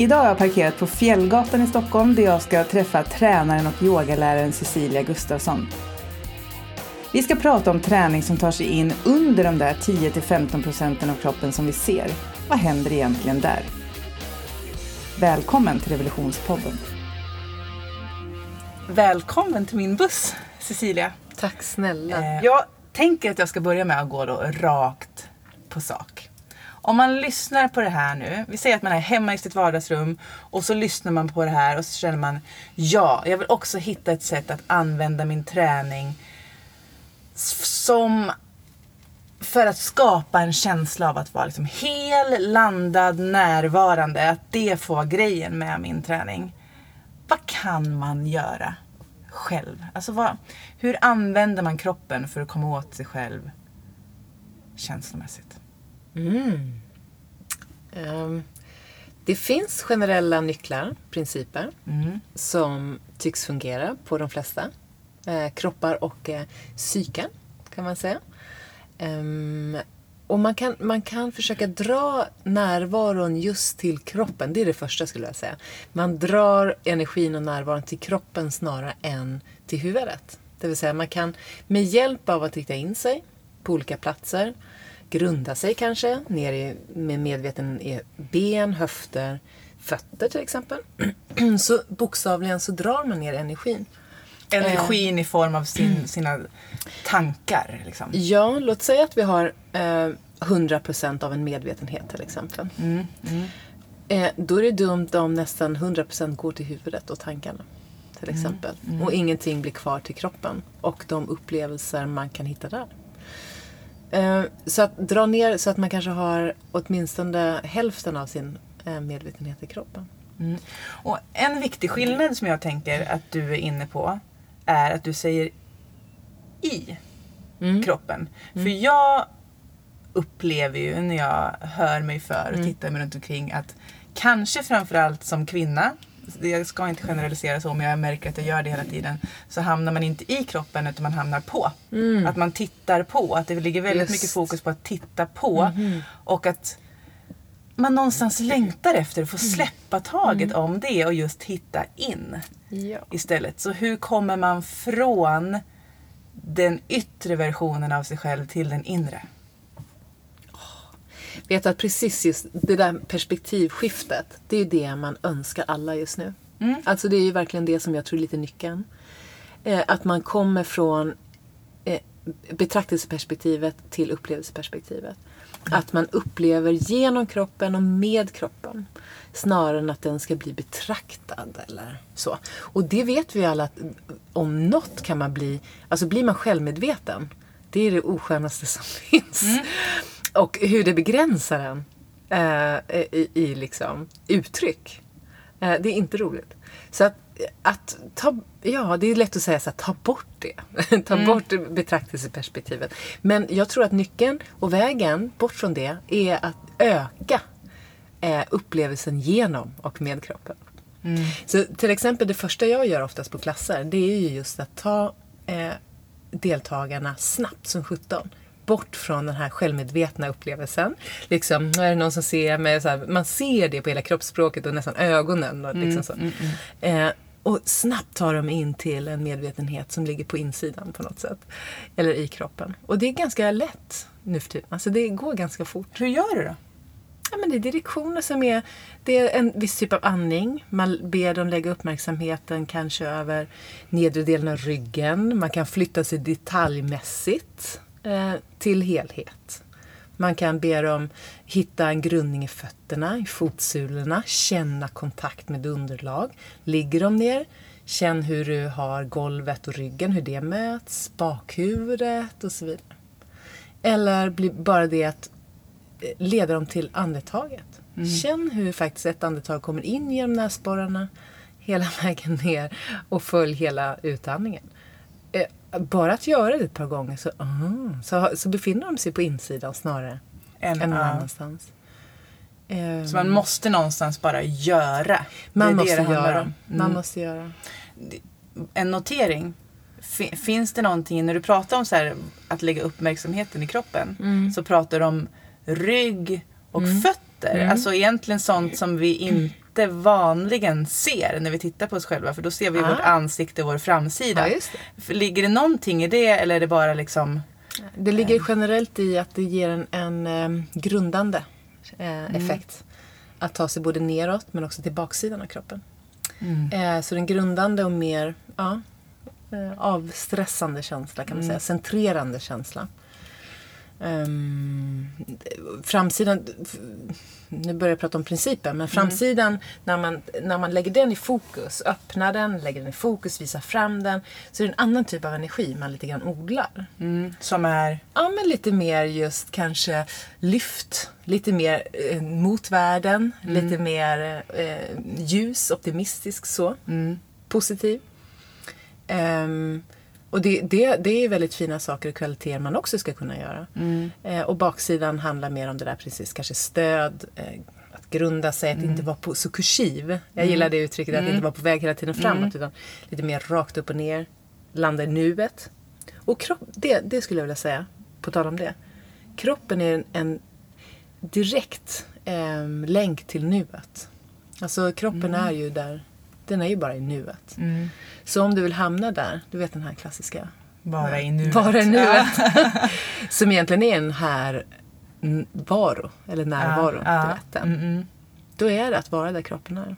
Idag har jag parkerat på Fjällgatan i Stockholm där jag ska träffa tränaren och yogaläraren Cecilia Gustafsson. Vi ska prata om träning som tar sig in under de där 10-15 procenten av kroppen som vi ser. Vad händer egentligen där? Välkommen till Revolutionspodden. Välkommen till min buss, Cecilia. Tack snälla. Eh, jag tänker att jag ska börja med att gå då rakt på sak. Om man lyssnar på det här nu, vi säger att man är hemma i sitt vardagsrum och så lyssnar man på det här och så känner man ja, jag vill också hitta ett sätt att använda min träning som för att skapa en känsla av att vara liksom hel, landad, närvarande. Att det får vara grejen med min träning. Vad kan man göra själv? Alltså vad, hur använder man kroppen för att komma åt sig själv känslomässigt? Mm. Um, det finns generella nycklar, principer, mm. som tycks fungera på de flesta eh, kroppar och eh, psyken, kan man säga. Um, och man kan, man kan försöka dra närvaron just till kroppen. Det är det första skulle jag säga. Man drar energin och närvaron till kroppen snarare än till huvudet. Det vill säga man kan med hjälp av att rikta in sig på olika platser grunda sig kanske ner i, med medveten i ben, höfter, fötter till exempel. Så bokstavligen så drar man ner energin. Energin eh, i form av sin, sina tankar? Liksom. Ja, låt säga att vi har eh, 100% av en medvetenhet till exempel. Mm, mm. Eh, då är det dumt om nästan 100% går till huvudet och tankarna. Till mm, exempel. Mm, och ingenting blir kvar till kroppen och de upplevelser man kan hitta där. Eh, så att dra ner så att man kanske har åtminstone hälften av sin eh, medvetenhet i kroppen. Mm. Och en viktig skillnad som jag tänker att du är inne på är att du säger i mm. kroppen. Mm. För jag upplever ju när jag hör mig för och mm. tittar mig runt omkring att kanske framförallt som kvinna jag ska inte generalisera så men jag märker att jag gör det hela tiden. Så hamnar man inte i kroppen utan man hamnar på. Mm. Att man tittar på. Att det ligger väldigt Just. mycket fokus på att titta på. Mm. Och att man någonstans längtar efter att få mm. släppa taget mm. om det och just hitta in. Ja. Istället. Så hur kommer man från den yttre versionen av sig själv till den inre? Vet att precis just det där perspektivskiftet, det är det man önskar alla just nu. Mm. Alltså det är ju verkligen det som jag tror är lite nyckeln. Eh, att man kommer från eh, betraktelseperspektivet till upplevelseperspektivet. Mm. Att man upplever genom kroppen och med kroppen. Snarare än att den ska bli betraktad eller så. Och det vet vi alla att om något kan man bli, alltså blir man självmedveten. Det är det oskönaste som finns. Mm. Och hur det begränsar en eh, i, i liksom uttryck. Eh, det är inte roligt. Så att, att ta, ja, det är lätt att säga så här, ta bort det. ta mm. bort betraktelseperspektivet. Men jag tror att nyckeln och vägen bort från det är att öka eh, upplevelsen genom och med kroppen. Mm. Så till exempel det första jag gör oftast på klasser, det är ju just att ta eh, deltagarna snabbt som sjutton bort från den här självmedvetna upplevelsen. Liksom, är det någon som ser mig? Så här, man ser det på hela kroppsspråket och nästan ögonen. Och, liksom så. Mm, mm, mm. Eh, och snabbt tar de in till en medvetenhet som ligger på insidan på något sätt. Eller i kroppen. Och det är ganska lätt nu för tiden. Alltså det går ganska fort. Hur gör du då? Ja, men det är direktioner som är... Det är en viss typ av andning. Man ber dem lägga uppmärksamheten kanske över nedre delen av ryggen. Man kan flytta sig detaljmässigt eh, till helhet. Man kan be dem hitta en grundning i fötterna, i fotsulorna, känna kontakt med underlag. Ligger de ner, känn hur du har golvet och ryggen, hur det möts, bakhuvudet och så vidare. Eller bara det att eh, leda dem till andetaget. Mm. Känn hur faktiskt ett andetag kommer in genom näsborrarna hela vägen ner och följ hela utandningen. Bara att göra det ett par gånger så, uh, så, så befinner de sig på insidan snarare en, än någon uh. annanstans. Så man måste någonstans bara göra. Man måste det det göra. Mm. Man måste göra. En notering. Finns det någonting, när du pratar om så här, att lägga uppmärksamheten i kroppen, mm. så pratar du om rygg och mm. fötter. Mm. Alltså egentligen sånt som vi inte inte vanligen ser när vi tittar på oss själva. För då ser vi Ah. vårt ansikte och vår framsida. Ja, det. Ligger det någonting i det eller är det bara liksom... Det ligger generellt i att det ger en, en eh, grundande eh, effekt. Att ta sig både neråt men också till baksidan av kroppen. Eh, så den grundande och mer ja, eh, avstressande känsla kan man säga. Centrerande känsla. Ehm, framsidan, nu börjar jag prata om principen, men framsidan när man, när man lägger den i fokus, öppnar den, lägger den i fokus, visar fram den, så är det en annan typ av energi man lite grann odlar. Mm, som är... Ja, men lite mer just kanske lyft. Lite mer eh, mot världen. Lite mer eh, ljus, optimistisk så. Positiv. Ehm, och det, det, det är väldigt fina saker och kvaliteter man också ska kunna göra. Eh, och baksidan handlar mer om det där precis, kanske stöd, eh, att grunda sig, att inte vara på, så kursiv. Jag gillar det uttrycket, att inte vara på väg hela tiden framåt utan lite mer rakt upp och ner. Landa i nuet. Och kropp, det, det skulle jag vilja säga, på tal om det. Kroppen är en, en direkt eh, länk till nuet. Alltså kroppen är ju där, den är ju bara i nuet. Så om du vill hamna där, du vet den här klassiska Bara i nuet. Vara i nuet. som egentligen är en här varo, eller närvaro, Ja, ja. biljetten. Mm, mm. Då är det att vara där kroppen är.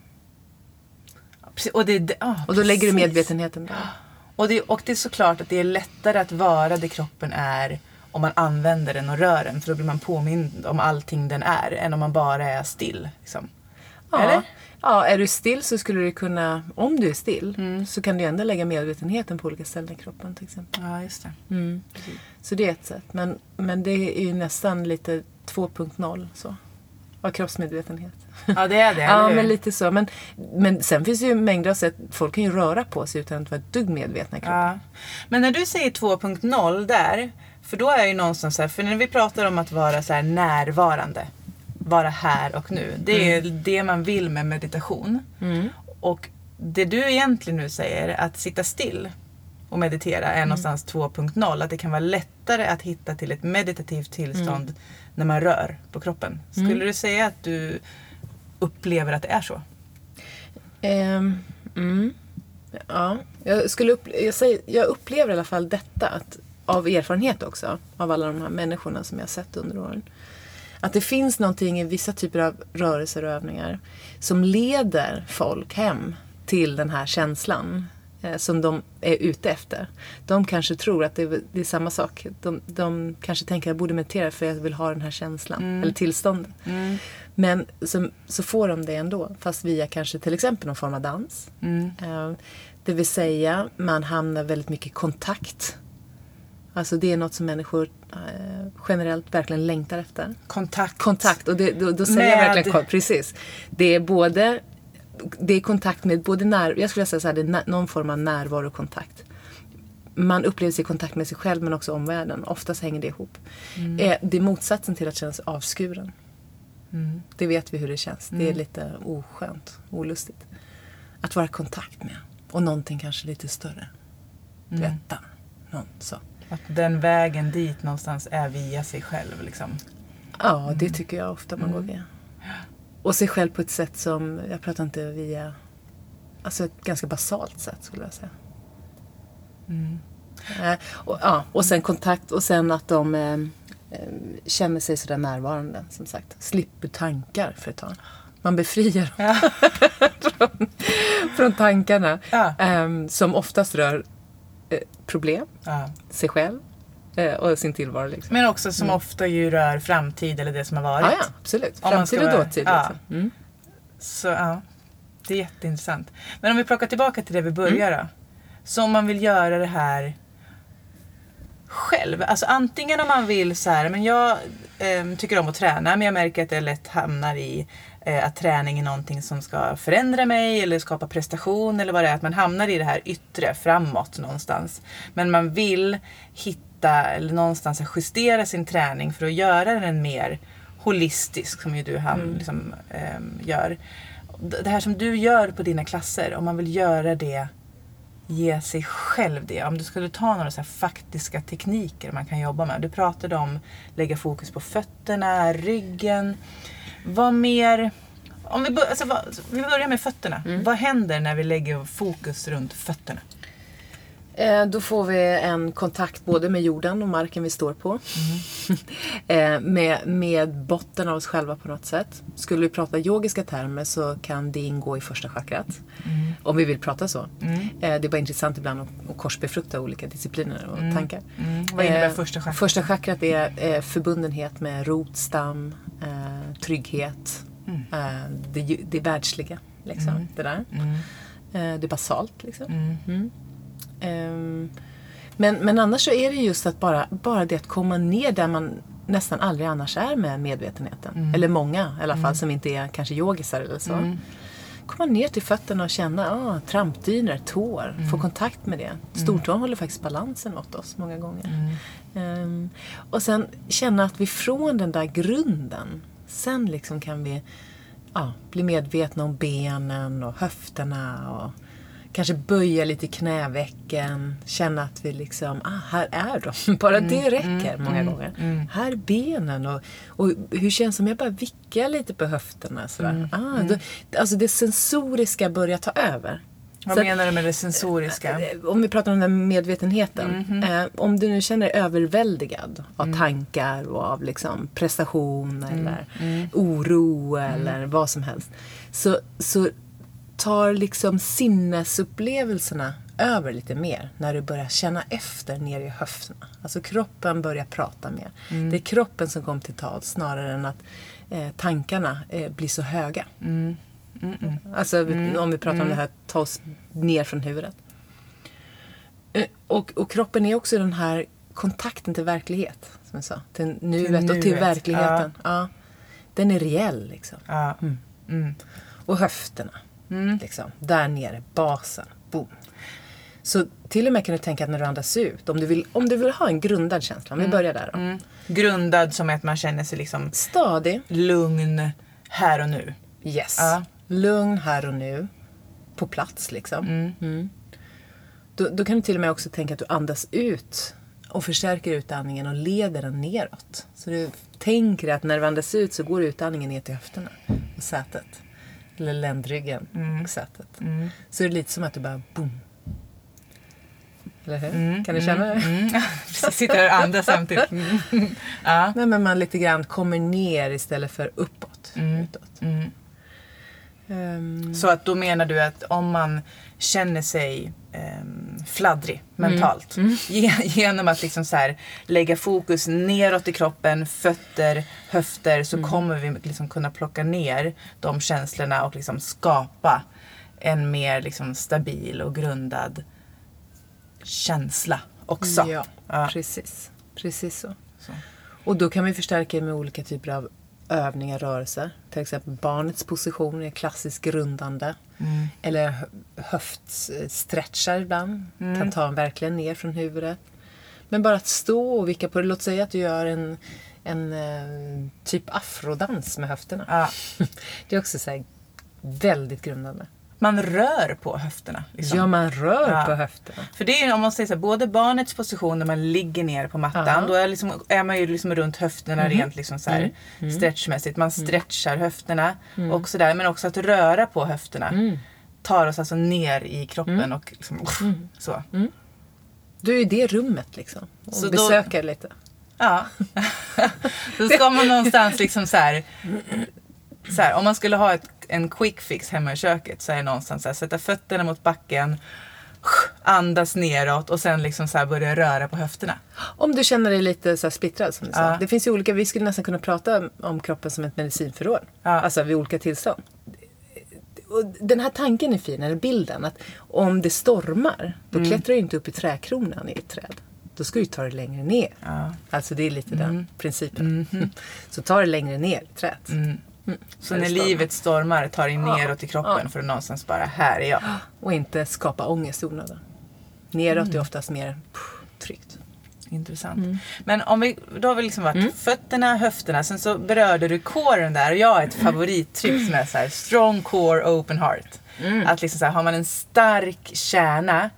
Och, det, det- ja, Och då lägger du precis. medvetenheten där. Och det, och det är såklart att det är lättare att vara där kroppen är om man använder den och rör den. För då blir man påmind om allting den är. Än om man bara är still. Liksom. Ja. Eller? Ja, är du still så skulle du kunna, om du är still, Mm. så kan du ändå lägga medvetenheten på olika ställen i kroppen till exempel. Ja, just det. Mm. Så det är ett sätt. Men, men det är ju nästan lite 2.0 så. Av kroppsmedvetenhet. Ja, det är det. Ja, men lite så. Men, men sen finns det ju mängder av sätt. Folk kan ju röra på sig utan att vara ett dugg medvetna i kroppen. Ja. Men när du säger 2.0 där, för då är ju någonstans så här, för när vi pratar om att vara så här närvarande, vara här och nu, det är det man vill med meditation. Mm. Och det du egentligen nu säger, att sitta still och meditera är någonstans 2.0, att det kan vara lättare att hitta till ett meditativt tillstånd när man rör på kroppen. Skulle du säga att du upplever att det är så? Mm. Ja, jag, skulle upp, jag, säger, jag upplever i alla fall detta att, av erfarenhet också. Av alla de här människorna som jag har sett under åren. Att det finns någonting i vissa typer av rörelser och övningar som leder folk hem till den här känslan eh, som de är ute efter. De kanske tror att det är, det är samma sak. De, de kanske tänker att jag borde meditera för jag vill ha den här känslan, eller tillståndet. Men så, så får de det ändå, fast via kanske till exempel någon form av dans. Eh, Det vill säga, man hamnar väldigt mycket i kontakt. Alltså det är något som människor eh, generellt verkligen längtar efter. Kontakt. Kontakt, och det, då, då säger jag Med- verkligen precis. Det är både det är kontakt med både när, jag skulle säga så här, det är någon form av närvaro och kontakt. Man upplever sig i kontakt med sig själv men också omvärlden. Oftast hänger det ihop. Eh, det är motsatsen till att känna sig avskuren. Det vet vi hur det känns. Det är lite oskönt, olustigt. Att vara i kontakt med. Och någonting kanske lite större. Du vet, där. Någon, så. Att den vägen dit någonstans är via sig själv. Liksom. Ja, det tycker jag ofta man går via. Och sig själv på ett sätt som, jag pratar inte via, alltså ett ganska basalt sätt skulle jag säga. Eh, och, ja, och sen kontakt och sen att de eh, eh, känner sig sådär närvarande, som sagt. Slipper tankar för ett tag. Man befriar dem från, från tankarna. Ja. eh, som oftast rör problem, Ja. sig själv eh, och sin tillvaro. Liksom. Men också som ofta ju rör framtid eller det som har varit. Ja, ja, absolut. Om Framtid och dåtid. ja. Liksom. Mm. Så ja, det är jätteintressant. Men om vi plockar tillbaka till det vi börjar Mm. då. Så om man vill göra det här själv. Alltså antingen om man vill så här, men jag ehm, tycker om att träna men jag märker att jag lätt hamnar i eh, att träning är någonting som ska förändra mig eller skapa prestation eller vad det är. Att man hamnar i det här yttre, framåt någonstans. Men man vill hitta eller någonstans justera sin träning för att göra den mer holistisk som ju du han, liksom, ehm, gör. Det här som du gör på dina klasser, om man vill göra det ge sig själv det. Om du skulle ta några så faktiska tekniker man kan jobba med. Du pratade om lägga fokus på fötterna, ryggen. Vad mer, om vi, bör, alltså, vad, vi börjar med fötterna. Mm. Vad händer när vi lägger fokus runt fötterna? Eh, Då får vi en kontakt både med jorden och marken vi står på. Eh, med, med botten av oss själva på något sätt. Skulle vi prata yogiska termer så kan det ingå i första chakrat. Om vi vill prata så. Eh, Det är bara intressant ibland att, att korsbefrukta olika discipliner och tankar. Mm. Vad innebär Eh, första chakrat? Första chakrat är eh, förbundenhet med rotstam, eh, trygghet. Mm. Det, det världsliga. Liksom, det där. Mm. Det är basalt. Liksom. Mm. Ehm, men, men annars så är det just att bara, bara det att komma ner där man nästan aldrig annars är med medvetenheten. Mm. Eller många i alla fall som inte är kanske yogisar eller så. Komma ner till fötterna och känna ah, trampdyner, tår, Mm. få kontakt med det. Stortån håller faktiskt balansen åt oss många gånger. Mm. Ehm, och sen känna att vi från den där grunden, sen liksom kan vi ja, bli medvetna om benen och höfterna och kanske böja lite knävecken, känna att vi liksom, ah, här är de. Bara det räcker många gånger. Här är benen och, och hur känns det om jag bara vickar lite på höfterna? Sådär. Ah, då, alltså det sensoriska börjar ta över. Vad Så menar du med det sensoriska? Eh, Om vi pratar om den här medvetenheten. Eh, om du nu känner dig överväldigad av tankar och av liksom prestation eller oro eller vad som helst. Så, så tar liksom sinnesupplevelserna över lite mer när du börjar känna efter ner i höfterna. Alltså kroppen börjar prata mer. Det är kroppen som kommer till tal snarare än att eh, tankarna eh, blir så höga. Alltså om vi pratar om det här ta oss ner från huvudet. Eh, Och, och kroppen är också den här kontakten till verklighet. Som jag sa. Till nuet, och till nuet, verkligheten. Ja. Den är reell liksom. Ja. Mm. Och höfterna. Liksom, där nere, basen. Boom. Så till och med kan du tänka att när du andas ut, om du vill, om du vill ha en grundad känsla, om vi börjar där då. Mm. Grundad som att man känner sig liksom Stadig. lugn här och nu. Yes. Ja. Lugn här och nu. På plats liksom. Mm. Då, då kan du till och med också tänka att du andas ut och förstärker utandningen och leder den neråt. Så du tänker att när du andas ut så går utandningen ner till höfterna och sätet. Eller ländryggen och sätet. Så är det lite som att du bara boom. Eller hur? kan du känna det? Mm. Precis, sitter här och andas samtidigt. Mm. Ja. Nej, men man lite grann kommer ner istället för uppåt. Utåt. Ehm, Så att då menar du att om man känner sig ehm, fladdrig mentalt ge- genom att liksom så här, lägga fokus neråt i kroppen, fötter, höfter så kommer vi liksom kunna plocka ner de känslorna och liksom skapa en mer liksom stabil och grundad känsla också. Ja, Ja. precis. Precis så. Så. Och då kan vi förstärka med olika typer av övningar, rörelser. Till exempel barnets position är klassiskt grundande. Mm. Eller hö- höftstretchar ibland. Kan ta en verkligen ner från huvudet. Men bara att stå och vicka på det. Låt säga att du gör en, en eh, typ afrodans med höfterna. Ja. Det är också så väldigt grundande. Man rör på höfterna. Liksom. Ja, man rör Ja. på höfterna. För det är om man säger så här, både barnets position när man ligger ner på mattan, Ja. då är, liksom, är man ju liksom runt höfterna rent liksom så här, stretchmässigt. Man stretchar höfterna och sådär. Men också att röra på höfterna tar oss alltså ner i kroppen och liksom, så. Du är i det rummet liksom. Och Så då- besöker lite. Ja. då ska man någonstans liksom så här, så här om man skulle ha ett, en quick fix hemma i köket så är det någonstans så här, sätta fötterna mot backen, andas neråt och sen liksom så börja röra på höfterna. Om du känner dig lite så splittrad som du sa. Ja. Det finns ju olika, vi skulle nästan kunna prata om kroppen som ett medicinförråd. Ja. Alltså vid olika tillstånd. Och den här tanken är fin, eller bilden, att om det stormar, då Mm. klättrar du inte upp i träkronan i ett träd. Då ska du ta det längre ner. Ja. Alltså det är lite den principen. Mhm. Så ta det längre ner i trädet. Mm. Så när det stormar. livet stormar tar dig neråt i kroppen för att någonstans bara, här är jag. Och inte skapa ångest i onödan. Neråt Mm. är oftast mer pff, tryggt. Intressant. Men om vi, då har vi liksom varit fötterna, höfterna, sen så berörde du coren där och jag har ett favorittryck som är så här, strong core, open heart. Att liksom så här, har man en stark kärna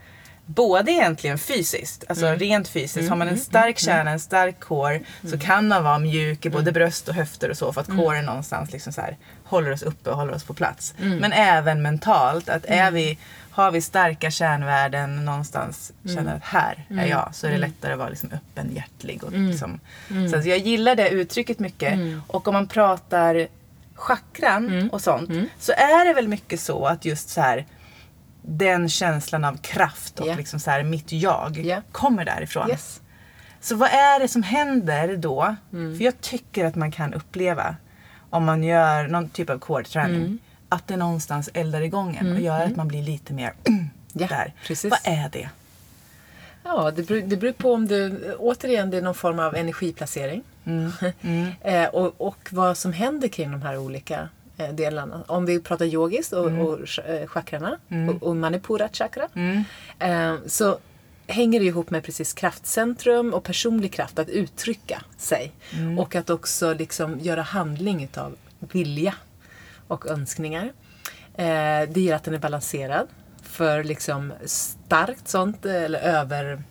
både egentligen fysiskt, alltså rent fysiskt. Har man en stark kärna, en stark core så kan man vara mjuk i både bröst och höfter och så för att coren någonstans liksom så här, håller oss uppe och håller oss på plats. Men även mentalt, att är vi, har vi starka kärnvärden någonstans, känner att här är jag, så är det lättare att vara liksom öppenhjärtlig. Och liksom, Så jag gillar det uttrycket mycket. Och om man pratar chakran och sånt så är det väl mycket så att just så här den känslan av kraft och Ja. liksom så här, mitt jag Ja. kommer därifrån. Yes. Så vad är det som händer då? Mm. För jag tycker att man kan uppleva om man gör någon typ av core-träning Mm. att det någonstans eldar igång en och gör att man blir lite mer Ja, där. precis. Vad är det? Ja, det beror, det beror på om det, återigen, det är någon form av energiplacering. eh, och, och vad som händer kring de här olika delarna. Om vi pratar yogiskt och, och eh, chakrarna och, och manipura chakra. Eh, så hänger det ihop med precis kraftcentrum och personlig kraft att uttrycka sig. Och att också liksom göra handling utav vilja och önskningar. Eh, det ger att den är balanserad. För liksom starkt sånt, eller över,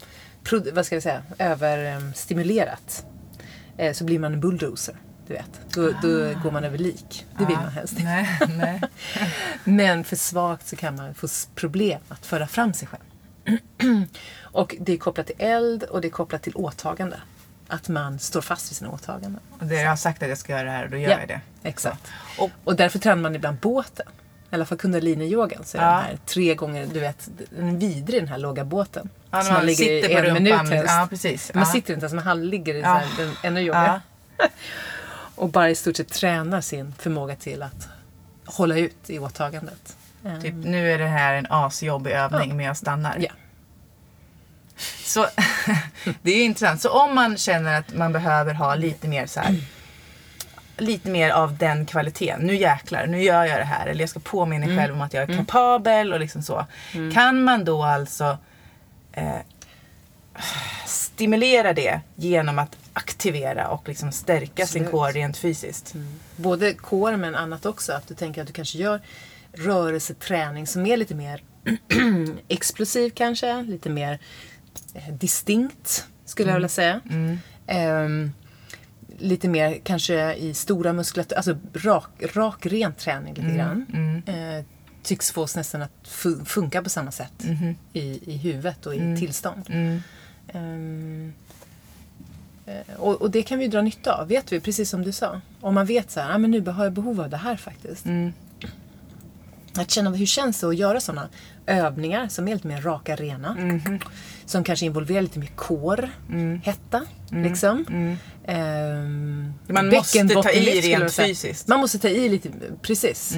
vad ska vi säga, överstimulerat. Eh, så blir man en bulldozer. Du vet. Då, då går man över lik. Det vill man helst inte. Nej, nej. Men för svagt så kan man få problem att föra fram sig själv. och det är kopplat till eld och det är kopplat till åtagande. Att man står fast vid sina åtaganden. Och det, jag har sagt att jag ska göra det här och då gör Ja, jag det. Exakt. Och- Och, därför tränar man ibland båten. I alla fall kundalini-yogan så är Ja. den här tre gånger, du vet, den vidrig den här låga båten. Ja, Så man sitter på en rumpan. minut helst. Ja, precis. Man Ja. sitter inte ens, man ligger i Ja. så här, den, ännu jobbigare. Och bara i stort sett tränar sin förmåga till att hålla ut i åtagandet. Typ, nu är det här en asjobbig övning men jag stannar. Ja. Så det är ju intressant. Så om man känner att man behöver ha lite mer så här, lite mer av den kvaliteten. Nu jäklar, nu gör jag det här. Eller jag ska påminna mig själv om att jag är kapabel och liksom så. Kan man då alltså eh, stimulera det genom att aktivera och liksom stärka sin Absolut. core rent fysiskt? Både core men annat också. Att du tänker att du kanske gör rörelseträning som är lite mer explosiv kanske. Lite mer eh, distinkt skulle jag vilja säga. Ehm, lite mer kanske i stora muskulatur, alltså rak, rak ren träning lite grann. Eh, tycks få oss nästan att fu- funka på samma sätt i, i huvudet och i tillstånd. Ehm, eh, och, och det kan vi dra nytta av, vet vi, precis som du sa. Om man vet så här, ah, men nu har jag behov av det här faktiskt. Att känna hur känns det att göra sådana övningar som är lite mer raka, rena. Som kanske involverar lite mer core, hetta. Liksom. Ehm, Man måste ta i rent fysiskt. Man måste ta i lite, precis.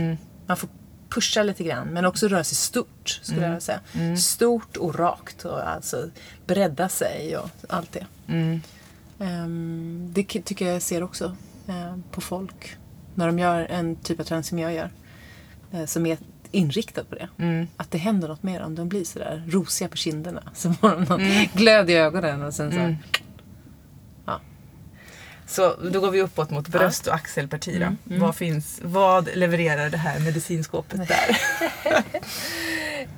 Man får pusha lite grann, men också röra sig stort, skulle jag säga. Stort och rakt, och alltså bredda sig och allt det. Ehm, det tycker jag ser också eh, på folk. När de gör en typ av träning som jag gör. eh, som är inriktad på det. Att det händer något med dem. De blir sådär rosiga på kinderna. Så får de någon glöd i ögonen och sen så... Ja. Så då går vi uppåt mot bröst och axelparti då. Vad, finns, vad levererar det här medicinskåpet där?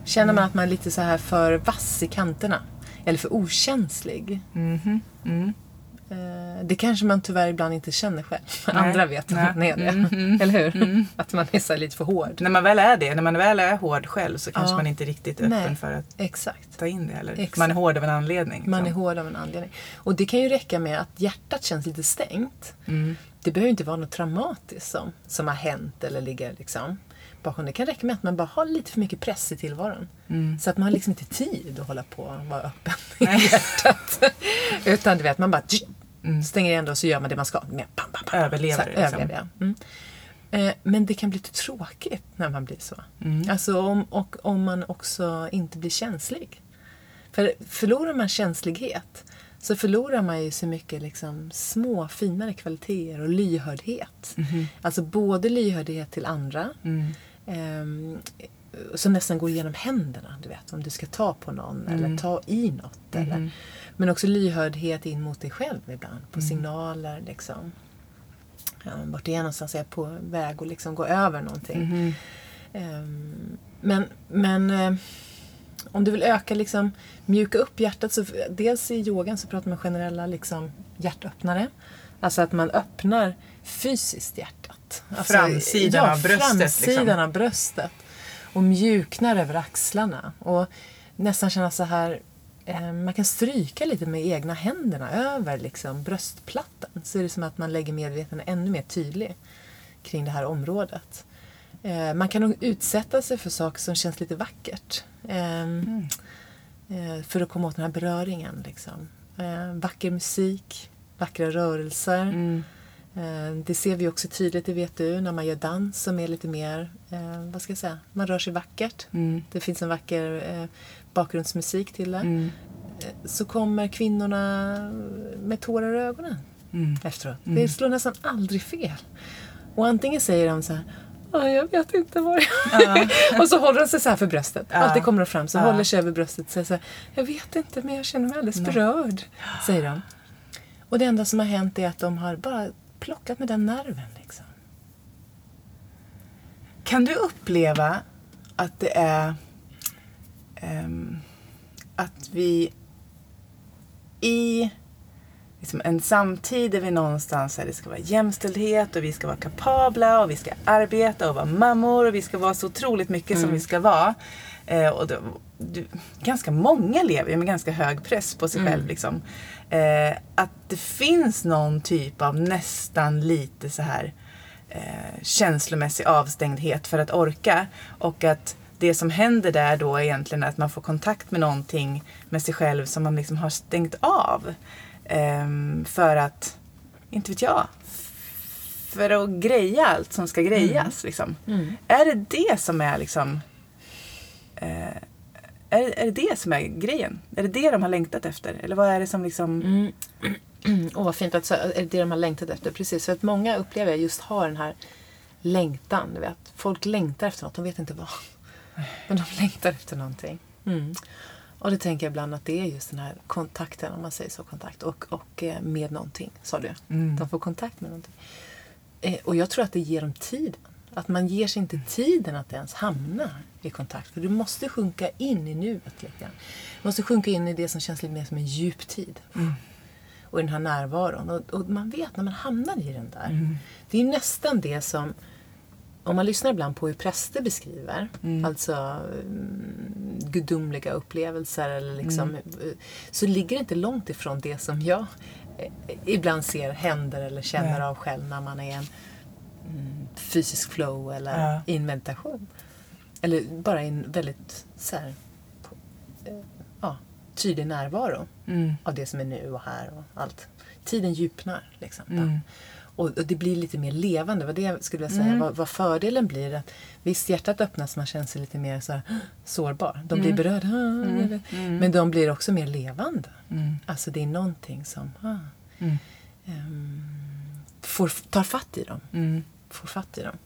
Känner man att man är lite så här för vass i kanterna. Eller för okänslig. Eh, Det kanske man tyvärr ibland inte känner själv. Andra vet nej. att man är det. Eller hur? Att man är så lite för hård. När man väl är det, när man väl är hård själv så kanske Ja. man inte är riktigt öppen Nej. för att Exakt. ta in det. Eller? Exakt. Man är hård av en anledning. Man är liksom. hård av en anledning. Och det kan ju räcka med att hjärtat känns lite stängt. Det behöver inte vara något traumatiskt som, som har hänt eller ligger liksom bakom. Det kan räcka med att man bara har lite för mycket press i tillvaron. Så att man har liksom inte tid att hålla på och vara öppen i hjärtat. Utan du vet, man bara stänger igen och så gör man det man ska. Bam, bam, bam. Överlever Så här, det, liksom. överlever, ja. mm. Eh, Men det kan bli lite tråkigt när man blir så. Mm. Alltså om, och om man också inte blir känslig. För förlorar man känslighet så förlorar man ju så mycket liksom små finare kvaliteter och lyhördhet. Alltså både lyhördhet till andra ehm, som nästan går igenom händerna. Du vet, om du ska ta på någon eller ta i något. Eller, men också lyhördhet in mot dig själv ibland. På signaler liksom. Ja, vart är jag någonstans? Är jag på väg att liksom gå över någonting? Ehm, men men eh, om du vill öka, liksom, mjuka upp hjärtat, så dels i yogan så pratar man generella liksom, hjärtöppnare. Alltså att man öppnar fysiskt hjärtat. Alltså, Framsidan ja, av bröstet, Framsidan liksom. av bröstet. Och mjuknar över axlarna. Och nästan känna så här man kan stryka lite med egna händerna över liksom, bröstplattan. Så är det som att man lägger medvetandet ännu mer tydlig kring det här området. Eh, man kan nog utsätta sig för saker som känns lite vackert. Eh, eh, för att komma åt den här beröringen. Liksom. Eh, vacker musik, vackra rörelser. Mm. Eh, Det ser vi också tydligt, vet du, när man gör dans som är lite mer, eh, vad ska jag säga, man rör sig vackert. Mm. Det finns en vacker eh, bakgrundsmusik till det. Mm. Eh, Så kommer kvinnorna med tårar i ögonen Mm. efteråt. Det slår nästan aldrig fel. Och antingen säger de så här "Ja, jag vet inte vad jag... och så håller de sig så här för bröstet. Ja. Alltid kommer de fram, så Ja. håller sig över bröstet och säger så här, Jag vet inte, men jag känner mig alldeles berörd. Säger de. Och det enda som har hänt är att de har bara plockat med den nerven. Liksom. Kan du uppleva att det är att vi i liksom en samtid där vi någonstans där det ska vara jämställdhet och vi ska vara kapabla och vi ska arbeta och vara mammor och vi ska vara så otroligt mycket som vi ska vara. Eh, och det, du, ganska många lever ju med ganska hög press på sig själv. Liksom. Eh, att det finns någon typ av nästan lite så här eh, känslomässig avstängdhet för att orka. Och att det som händer där då är egentligen att man får kontakt med någonting med sig själv som man liksom har stängt av. Ehm, för att, inte vet jag, för att greja allt som ska grejas. Liksom. Är det det som är liksom eh, är, är det det som är grejen? Är det det de har längtat efter? Eller vad är det som liksom... Mm, Åh, vad fint att säga. Är det det de har längtat efter? Precis, för att många upplever jag just har den här längtan. Du vet. Folk längtar efter något, de vet inte vad. Men de längtar efter någonting. Mm. Och det tänker jag ibland att det är just den här kontakten, om man säger så, kontakt. Och, och eh, med någonting, sa du. Mm. De får kontakt med någonting. Eh, och jag tror att det ger dem tiden. Att man ger sig inte tiden att ens hamna i kontakt. För du måste sjunka in i nuet lite grann. Du måste sjunka in i det som känns lite mer som en djuptid. Och i den här närvaron. Och, och man vet när man hamnar i den där. Det är nästan det som om man lyssnar ibland på hur präster beskriver, alltså mm, gudomliga upplevelser, eller liksom, eh, så ligger det inte långt ifrån det som jag eh, ibland ser händer eller känner Nej. av själv när man är i en mm, fysisk flow eller Ja. i en meditation. Eller bara i en väldigt så här, eh, ja, tydlig närvaro Mm. av det som är nu och här och allt. Tiden djupnar. Liksom. Mm. Och, det blir lite mer levande. Vad det skulle jag säga. Vad, vad fördelen blir att visst hjärtat öppnas, man känner sig lite mer så här, sårbar. De blir berörda. Men de blir också mer levande. Mm. Alltså det är någonting som Mm. ehm, får, tar fatt i dem. Mm. Får fatt i dem.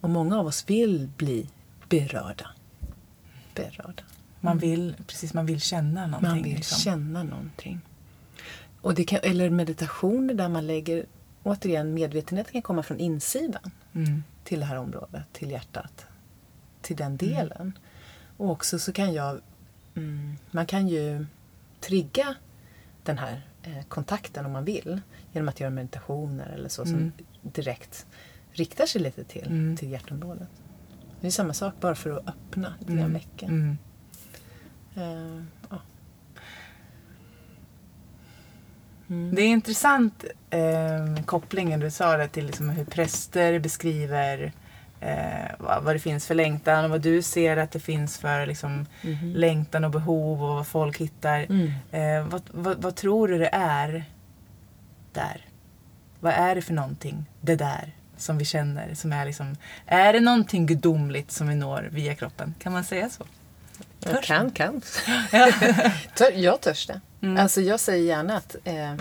Och många av oss vill bli berörda. Berörda. Man vill, precis, man vill känna någonting. Man vill liksom. känna någonting. Och det kan, eller meditationer där man lägger, återigen, medvetenheten kan komma från insidan Mm. till det här området, till hjärtat. Till den delen. Och också så kan jag, mm, man kan ju trigga den här eh, kontakten om man vill genom att göra meditationer eller så som direkt riktar sig lite till, Mm. till hjärtområdet. Det är samma sak bara för att öppna lite. Mm. Eh, ja. Det är intressant eh, kopplingen du sa där till liksom hur präster beskriver eh, vad, vad det finns för längtan och vad du ser att det finns för liksom, längtan och behov och vad folk hittar. Mm. Eh, vad, vad, vad tror du det är där? Vad är det för någonting, det där, som vi känner? Som är, liksom, är det någonting gudomligt som vi når via kroppen? Kan man säga så? Jag kan, kan. Jag törs det. Alltså jag säger gärna att eh,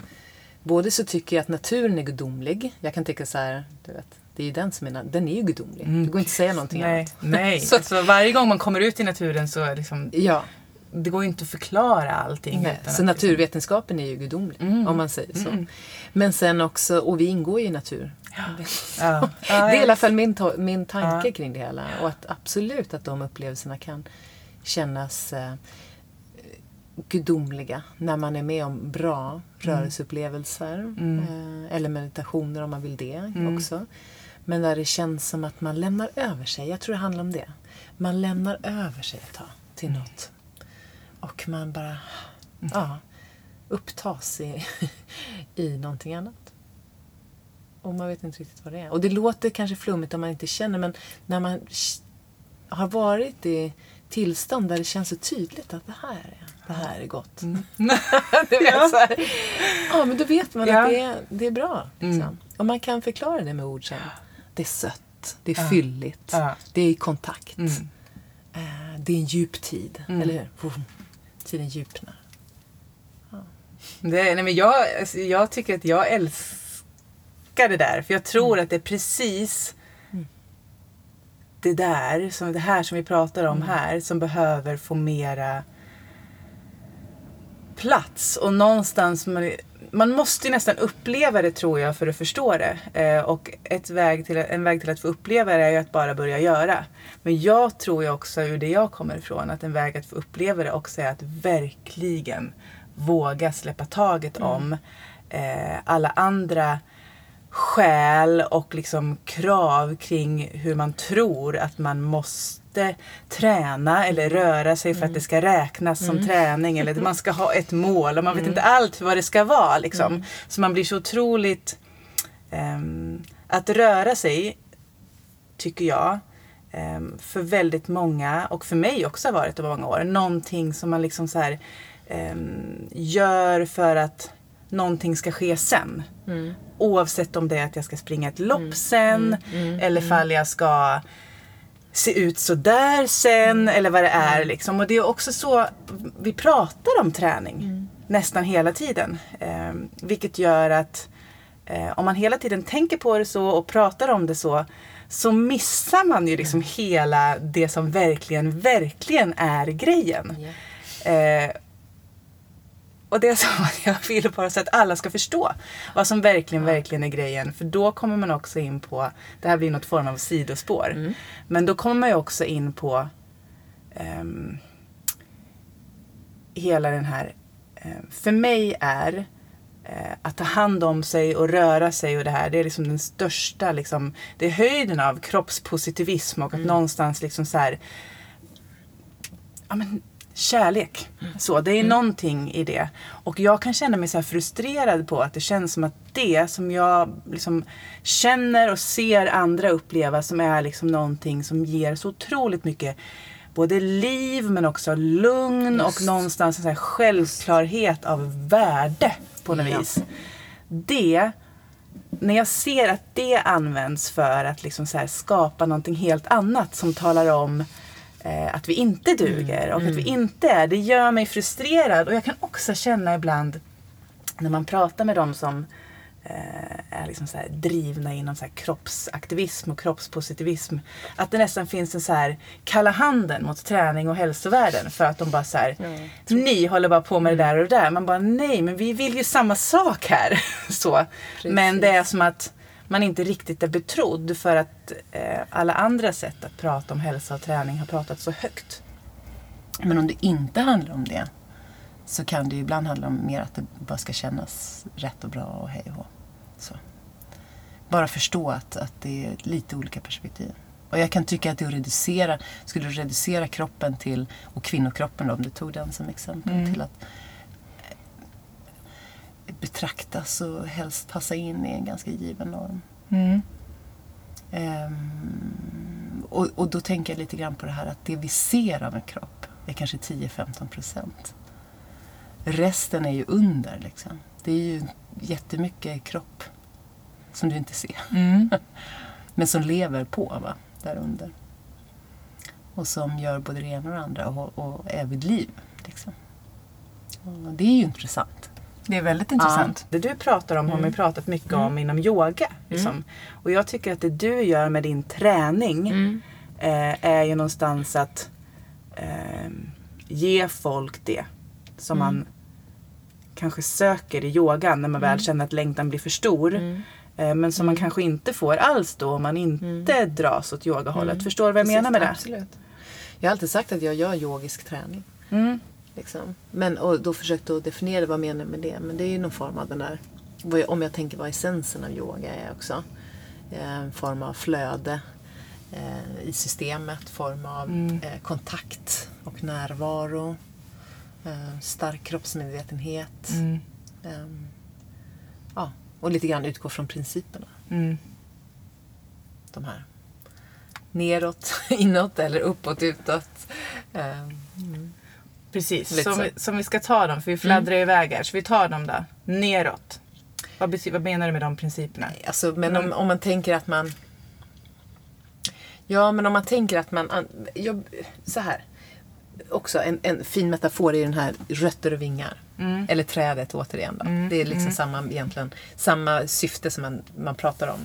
både så tycker jag att naturen är gudomlig. Jag kan tycka så här, du vet, det är ju den som är, den är ju gudomlig. Det går inte att säga någonting Nej, annat. nej. Så- Så varje gång man kommer ut i naturen så är liksom, Ja, det går ju inte att förklara allting. nej. så att naturvetenskapen är ju gudomlig, om man säger så. Men sen också, och vi ingår ju i natur. Liksom, ja. Det är i alla fall min, min tanke kring det hela. Och att absolut att de upplevelserna kan kännas eh, gudomliga när man är med om bra rörelseupplevelser. Eh, eller meditationer om man vill det också. Men där det känns som att man lämnar över sig. Jag tror det handlar om det. Man lämnar över sig ett tag till något. Och man bara ja, upptas i, i någonting annat. Och man vet inte riktigt vad det är. Och det låter kanske flummigt om man inte känner men när man har varit i tillstånd där det känns så tydligt att det här är, det här är gott. du vet, Ja. så här. ja, men då vet man Ja. att det är, det är bra. Liksom. Och man kan förklara det med ord som det är sött, det är fylligt, Ja. det är i kontakt. Mm. Eh, det är en djup tid, eller hur? Tiden djupnar. Det, nej men jag, alltså, jag tycker att jag älskar det där. För jag tror att det är precis det där, som, det här som vi pratar om här, som behöver få mera plats. Och någonstans, man, man måste ju nästan uppleva det tror jag för att förstå det. Eh, och ett väg till, en väg till att få uppleva det är ju att bara börja göra. Men jag tror ju också, ur det jag kommer ifrån, att en väg att få uppleva det också är att verkligen våga släppa taget om eh, alla andra skäl och liksom krav kring hur man tror att man måste träna eller röra sig för att det ska räknas som träning eller att man ska ha ett mål och man vet inte allt vad det ska vara. Liksom. Så man blir så otroligt... ehm, att röra sig, tycker jag, ehm, för väldigt många och för mig också har varit över många år, någonting som man liksom så här ehm, gör för att någonting ska ske sen. Oavsett om det är att jag ska springa ett lopp sen eller fall jag ska se ut så där sen eller vad det är. Liksom. Och det är också så vi pratar om träning nästan hela tiden. Eh, vilket gör att eh, om man hela tiden tänker på det så och pratar om det så så missar man ju liksom hela det som verkligen, verkligen är grejen. Eh, och det är som att jag vill bara så att alla ska förstå vad som verkligen, verkligen är grejen. För då kommer man också in på, det här blir något form av sidospår. Men då kommer man ju också in på ehm, hela den här, eh, för mig är eh, att ta hand om sig och röra sig och det här, det är liksom den största, liksom, det är höjden av kroppspositivism och att någonstans liksom så här, ja men kärlek. Så, det är någonting i det. Och jag kan känna mig så frustrerad på att det känns som att det som jag liksom känner och ser andra uppleva som är liksom någonting som ger så otroligt mycket både liv men också lugn och någonstans en så här självklarhet av värde på något Ja. vis. Det när jag ser att det används för att liksom skapa någonting helt annat som talar om eh, att vi inte duger och att vi inte är, det gör mig frustrerad. Och jag kan också känna ibland när man pratar med dem som eh, är liksom så drivna inom så kroppsaktivism och kroppspositivism. Att det nästan finns en så här kalla handen mot träning och hälsovärlden för att de bara så här, ni håller bara på med det där och det där. Man bara nej, men vi vill ju samma sak här. så. Men det är som att man inte riktigt är betrodd för att eh, alla andra sätt att prata om hälsa och träning har pratat så högt. Men om det inte handlar om det så kan det ju ibland handla om mer att det bara ska kännas rätt och bra och hej och. Så. Bara förstå att, att det är lite olika perspektiv. Och jag kan tycka att det att reducera, skulle reducera kroppen till, och kvinnokroppen då, om du tog den som exempel, till att betraktas och helst passa in i en ganska given norm. Ehm, och, och då tänker jag lite grann på det här att det vi ser av en kropp är kanske 10-15 procent. Resten är ju under liksom. Det är ju jättemycket kropp som du inte ser. Men som lever på va, där under. Och som gör både det ena och det andra och, och är vid liv. Liksom. Och det är ju intressant. Det är väldigt intressant. Det du pratar om har man ju pratat mycket om inom yoga. Liksom. Och jag tycker att det du gör med din träning eh, är ju någonstans att eh, ge folk det som man kanske söker i yogan när man väl känner att längtan blir för stor. Eh, men som man kanske inte får alls då om man inte dras åt yogahållet. Förstår du vad jag menar med det? Absolut. Jag har alltid sagt att jag gör yogisk träning. Mm. Liksom. Men, och då försökte att definiera vad jag menar med det. Men det är ju någon form av den där, jag- om jag tänker vad essensen av yoga är också. Eh, En form av flöde eh, i systemet, form av eh, kontakt och närvaro. Stark kroppsmedvetenhet. Mm. Ehm, ja, och lite grann utgå från principerna. Mm. De här. Neråt, inåt eller uppåt, utåt. Ehm, Precis, som, vi- som vi ska ta dem, för vi fladdrar iväg här. Så vi tar dem då. Neråt. Vad, vad menar du med de principerna? Alltså, men om, om man tänker att man... Ja, men om man tänker att man... an- Jag, så här. Också en, en fin metafor är den här rötter och vingar. Eller trädet återigen. Då. Det är liksom samma, egentligen, samma syfte som man, man pratar om.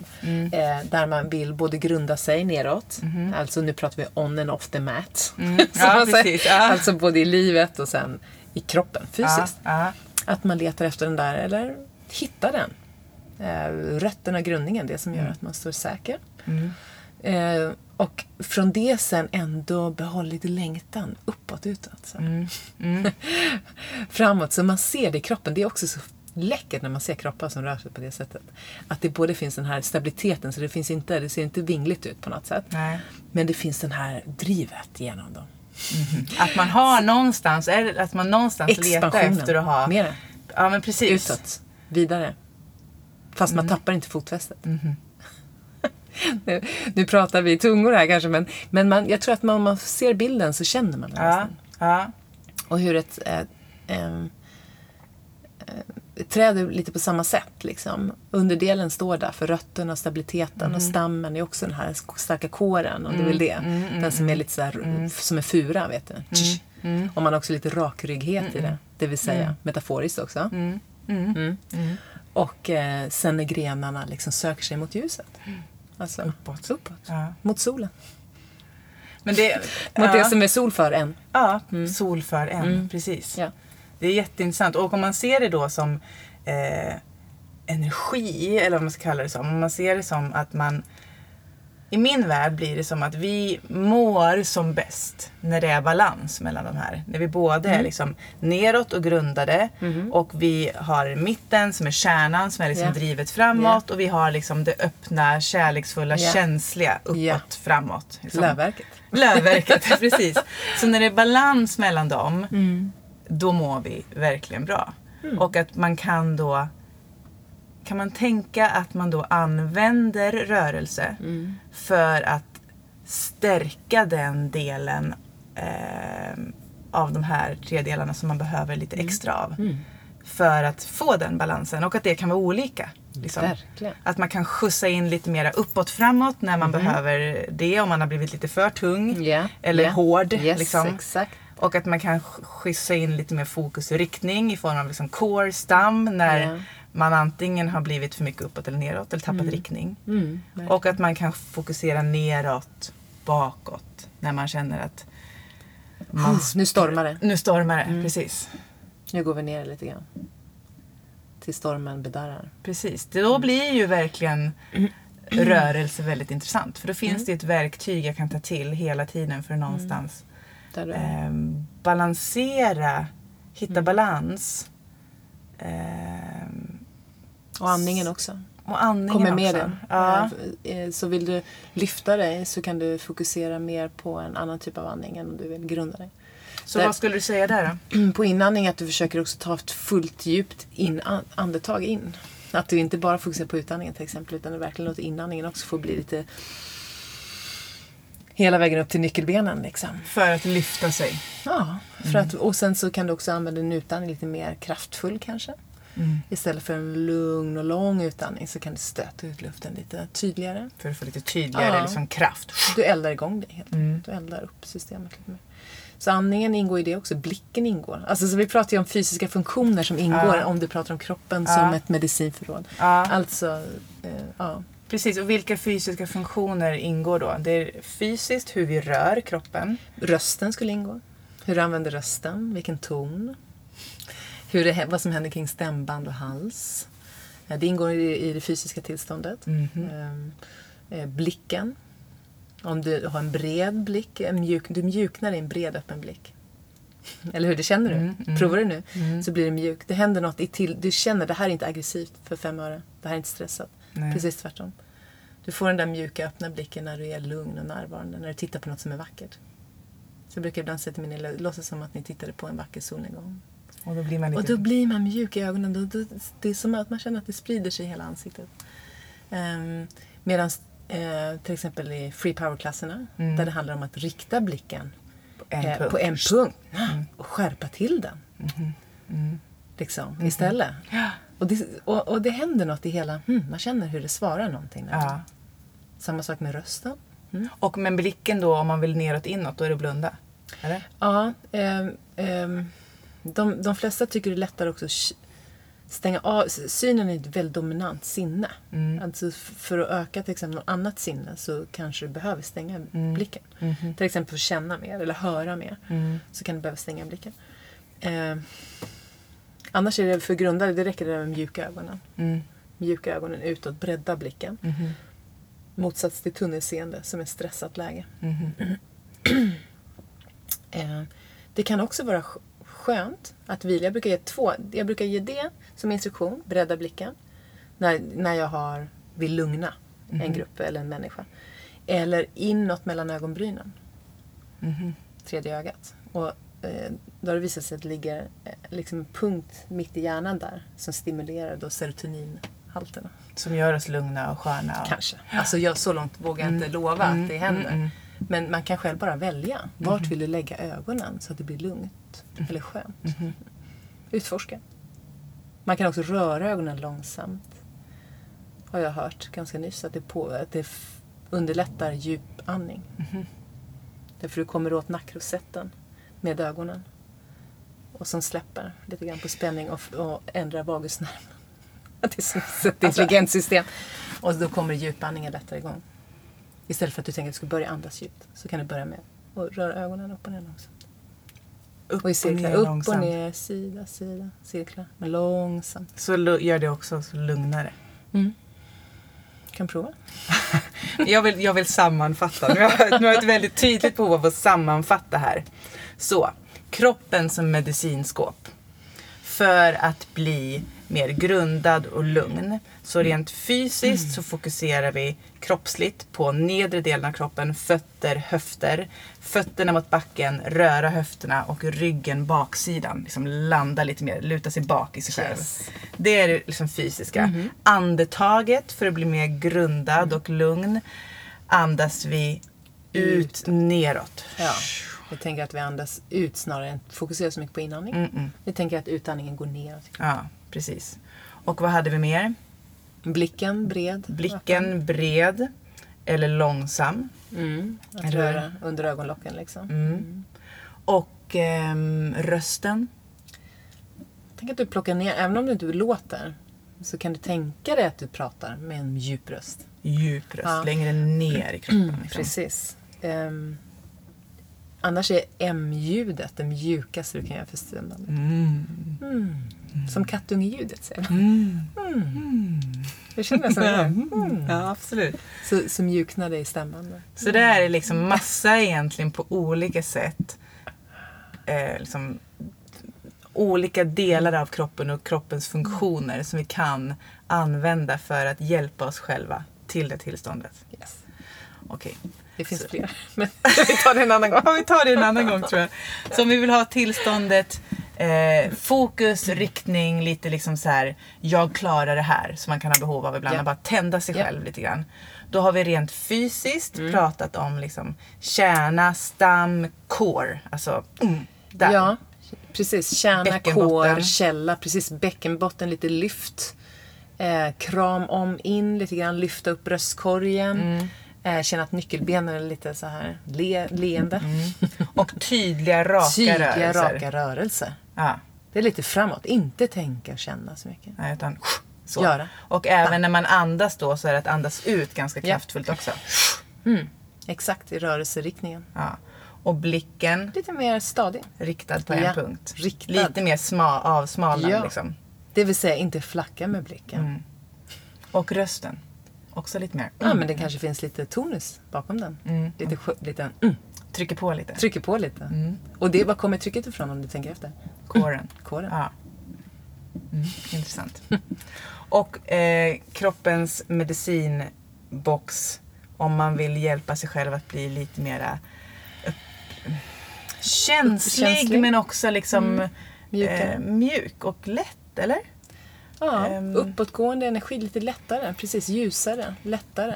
Eh, där man vill både grunda sig neråt. Alltså nu pratar vi on and off the mat. som Ja, man säger. precis, ja. Alltså både i livet och sen i kroppen, fysiskt. Ja, Att man letar efter den där, eller hittar den. Eh, rötterna, grundningen, det som gör att man står säker. Eh, och från det sen ändå behålla lite längtan uppåt, utåt. Så. Framåt, så man ser det i kroppen. Det är också så läckert när man ser kroppar som rör sig på det sättet. Att det både finns den här stabiliteten, så det, finns inte, det ser inte vingligt ut på något sätt. Nej. Men det finns den här drivet genom dem. Att man har någonstans, att man någonstans letar efter att ha... Mera. Ja men precis. utåt, vidare. Fast man tappar inte fotfästet. nu, nu pratar vi i tungor här kanske, men, men man, jag tror att man, om man ser bilden så känner man den Ja, ja. Och hur ett, eh, ett träd är lite på samma sätt. Liksom. Underdelen står där för rötterna, stabiliteten och stammen är också den här starka kåren, om du vill det. den som är lite så här, som är fura, vet du. Och man har också lite rakrygghet i det, det vill säga metaforiskt också. Mm. Och eh, sen är grenarna liksom söker sig mot ljuset. Alltså, uppåt. uppåt. Ja. Mot solen. Men det, Mot ja, det som är sol för en. ja, sol för en. Precis. Ja. Det är jätteintressant. Och om man ser det då som eh, energi, eller vad man ska kalla det som. Om man ser det som att man... I min värld blir det som att vi mår som bäst när det är balans mellan de här. När vi både är liksom neråt och grundade och vi har mitten som är kärnan som är liksom Ja. drivet framåt och vi har liksom det öppna, kärleksfulla, Ja. känsliga uppåt, framåt. Liksom. Lövverket. Lövverket, precis. Så när det är balans mellan dem, Mm. då mår vi verkligen bra. Och att man kan då kan man tänka att man då använder rörelse Mm. för att stärka den delen eh, av de här tre delarna som man behöver lite Mm. extra av. För att få den balansen och att det kan vara olika. Liksom. Att man kan skjutsa in lite mera uppåt framåt när man behöver det om man har blivit lite för tung Ja, eller ja. hård. Yes, liksom. Och att man kan sk- skjutsa in lite mer fokus och riktning i form av liksom core, stam när Ja. Man antingen har blivit för mycket uppåt eller neråt eller tappat riktning. Mm, Och att man kan fokusera neråt, bakåt när man känner att man, Nu stormar det. nu stormar det. Mm. Precis. Nu går vi ner lite grann. Till stormen bedarrar. Precis. Då blir ju verkligen rörelse väldigt intressant. För då finns det ett verktyg jag kan ta till hela tiden för att någonstans Där du ehm, balansera, hitta balans. Ehm, Och andningen också. och andningen Kommer med också. den. Ja. Eh, Så vill du lyfta dig så kan du fokusera mer på en annan typ av andning än om du vill grunda dig. Så Där- vad skulle du säga där då? På inandning att du försöker också ta ett fullt djupt in, an- andetag in. Att du inte bara fokuserar på utandningen till exempel utan du verkligen låter inandningen också få bli lite hela vägen upp till nyckelbenen. Liksom. För att lyfta sig. Ja, för att, och sen så kan du också använda din utandning lite mer kraftfull kanske. Istället för en lugn och lång utandning så kan du stöta ut luften lite tydligare. För att få lite tydligare Ja. liksom, kraft. Du eldar igång dig helt enkelt. Du eldar upp systemet lite mer. Så andningen ingår i det också. Blicken ingår. Alltså, så vi pratar ju om fysiska funktioner som ingår Ja. om du pratar om kroppen Ja. som ett medicinförråd. Ja. Alltså, eh, ja. Precis, och vilka fysiska funktioner ingår då? Det är fysiskt hur vi rör kroppen. Rösten skulle ingå. Hur du använder rösten, vilken ton. Hur det, vad som händer kring stämband och hals. Eh, Det ingår i, det fysiska tillståndet. Eh, eh, blicken. Om du har en bred blick, en mjuk, du mjuknar i en bred öppen blick. Eller hur? Det känner du? Mm, Provar du nu så blir det mjuk. Det händer något i till. Du känner det här är inte aggressivt för fem öre. Det här är inte stressat. Nej. Precis tvärtom. Du får den där mjuka öppna blicken när du är lugn och närvarande. När du tittar på något som är vackert. Så jag brukar ibland säga till mina elever, låtsas som att ni tittade på en vacker solnedgång. Och då blir man lite... Och då blir man mjuk i ögonen. Då, då, det är som att man känner att det sprider sig i hela ansiktet. Um, Medan eh, till exempel i free power-klasserna, Mm. där det handlar om att rikta blicken en eh, på en punkt och skärpa till den. Mm. Liksom, istället. Och, det, och, och det händer något i hela... Hmm, man känner hur det svarar någonting. Ja. Samma sak med rösten. Mm. Och med blicken då, om man vill neråt inåt, då är det blunda? Eller? Ja, ehm, ehm, de, de flesta tycker det är lättare också att stänga av. Synen är ett väldigt dominant sinne. Mm. Alltså för att öka till exempel något annat sinne så kanske du behöver stänga Mm. blicken. Mhm. Till exempel för att känna mer eller höra mer. Mm. Så kan du behöva stänga blicken. Ehm, annars är det för grundare, det räcker det med mjuka ögonen. Mm. Mjuka ögonen utåt, bredda blicken. Mhm. Motsats till tunnelseende som är stressat läge. Mhm. Eh, det kan också vara skönt att vila. Jag brukar ge två. Jag brukar ge det som instruktion, bredda blicken, när, när jag har, vill lugna en grupp eller en människa. Eller inåt mellan ögonbrynen, Mhm. tredje ögat. Och, eh, då har det visat sig att det ligger eh, liksom en punkt mitt i hjärnan där som stimulerar då serotoninhalterna. Som gör oss lugna och sköna. Och... Kanske. Alltså jag, så långt vågar jag inte lova Mm, att det händer. Mm, mm. Men man kan själv bara välja. Vart vill du lägga ögonen så att det blir lugnt Mm. eller skönt? Utforska. Man kan också röra ögonen långsamt. Har jag hört ganska nyss att det, på, att det underlättar djupandning. Mhm. Därför du kommer åt nackrosetten med ögonen. Och som släpper lite grann på spänning och, och ändrar vagusnerven. Det är ett intelligent system. Och då kommer djupandningen lättare igång. Istället för att du tänker att du ska börja andas djupt så kan du börja med att röra ögonen upp och ner långsamt. Upp Och i cirklar. ner upp långsamt. och ner, sida, sida, cirklar. Men långsamt. Så gör det också så lugnare. Kan prova. Jag vill, jag vill sammanfatta. Nu har, jag, nu har jag ett väldigt tydligt behov av att sammanfatta här. Så, kroppen som medicinskåp. För att bli mer grundad och lugn. Så rent fysiskt så fokuserar vi kroppsligt på nedre delen av kroppen, fötter, höfter. Fötterna mot backen, röra höfterna och ryggen baksidan. Liksom landa lite mer, luta sig bak i sig själv. Yes. Det är det liksom fysiska. Andetaget för att bli mer grundad och lugn andas vi ut neråt. Ja. Vi tänker att vi andas ut snarare än fokuserar så mycket på inandning. Mm-mm. Vi tänker att utandningen går neråt. Ja, precis. Och vad hade vi mer? Blicken bred. Blicken bred eller långsam. Mm. Att Eller- röra under ögonlocken liksom. Mm. Och ehm, rösten. Tänk att du plockar ner, även om du inte låter, så kan du tänka dig att du pratar med en djup röst. Djup röst, Ja. längre ner i kroppen. Liksom. Precis. Ehm, annars är M-ljudet det mjukaste du kan göra för stämbanden. Mm. Mm. Som kattungeljudet säger man. Mm. Känner nästan det. Mm. Ja, absolut. Så, så mjuknar det i stämbanden. Så det är liksom massa egentligen på olika sätt. Eh, liksom, olika delar av kroppen och kroppens funktioner som vi kan använda för att hjälpa oss själva till det tillståndet. Yes. Okej. Det finns Så- fler. Men vi tar det en annan gång. Ja, vi tar det en annan gång tror jag. Så om vi vill ha tillståndet eh, fokus, riktning, lite liksom så här jag klarar det här som man kan ha behov av ibland. Ja. Att bara tända sig Ja. själv lite grann. Då har vi rent fysiskt Mm. pratat om liksom kärna, stam, core. Alltså, mm, där. Ja, precis. Kärna, kår, källa. Precis. Bäckenbotten, lite lyft. Eh, kram om in lite grann. Lyfta upp bröstkorgen. Mm. Eh, känna att nyckelbenen är lite så här le, leende. Och tydliga, raka Tydliga, rörelser. raka rörelser. Ja, Det är lite framåt. Inte tänka och känna så mycket. nej, utan så. Göra. Och även när man andas då så är det att andas ut ganska Ja. kraftfullt också. Exakt, i rörelseriktningen. Ja. Och blicken Lite mer stadig. riktad på en Ja, punkt. riktad. Lite mer sma, avsmalnad Ja. liksom. Det vill säga inte flacka med blicken. Och rösten. Också lite mer. Ja, men det kanske finns lite tonus bakom den. Mm. Lite, skö- lite mm, Trycker på lite. trycker på lite. Mm. Och det, var kommer trycket ifrån om du tänker efter? Kåren. Kåren. Ja. Mm, intressant. Och eh, kroppens medicinbox om man vill hjälpa sig själv att bli lite mera upp, känslig, Känslig. men också liksom Mjukare. eh, mjuk och lätt, eller? Ja, Ehm. uppåtgående energi, lite lättare. Precis, ljusare, lättare.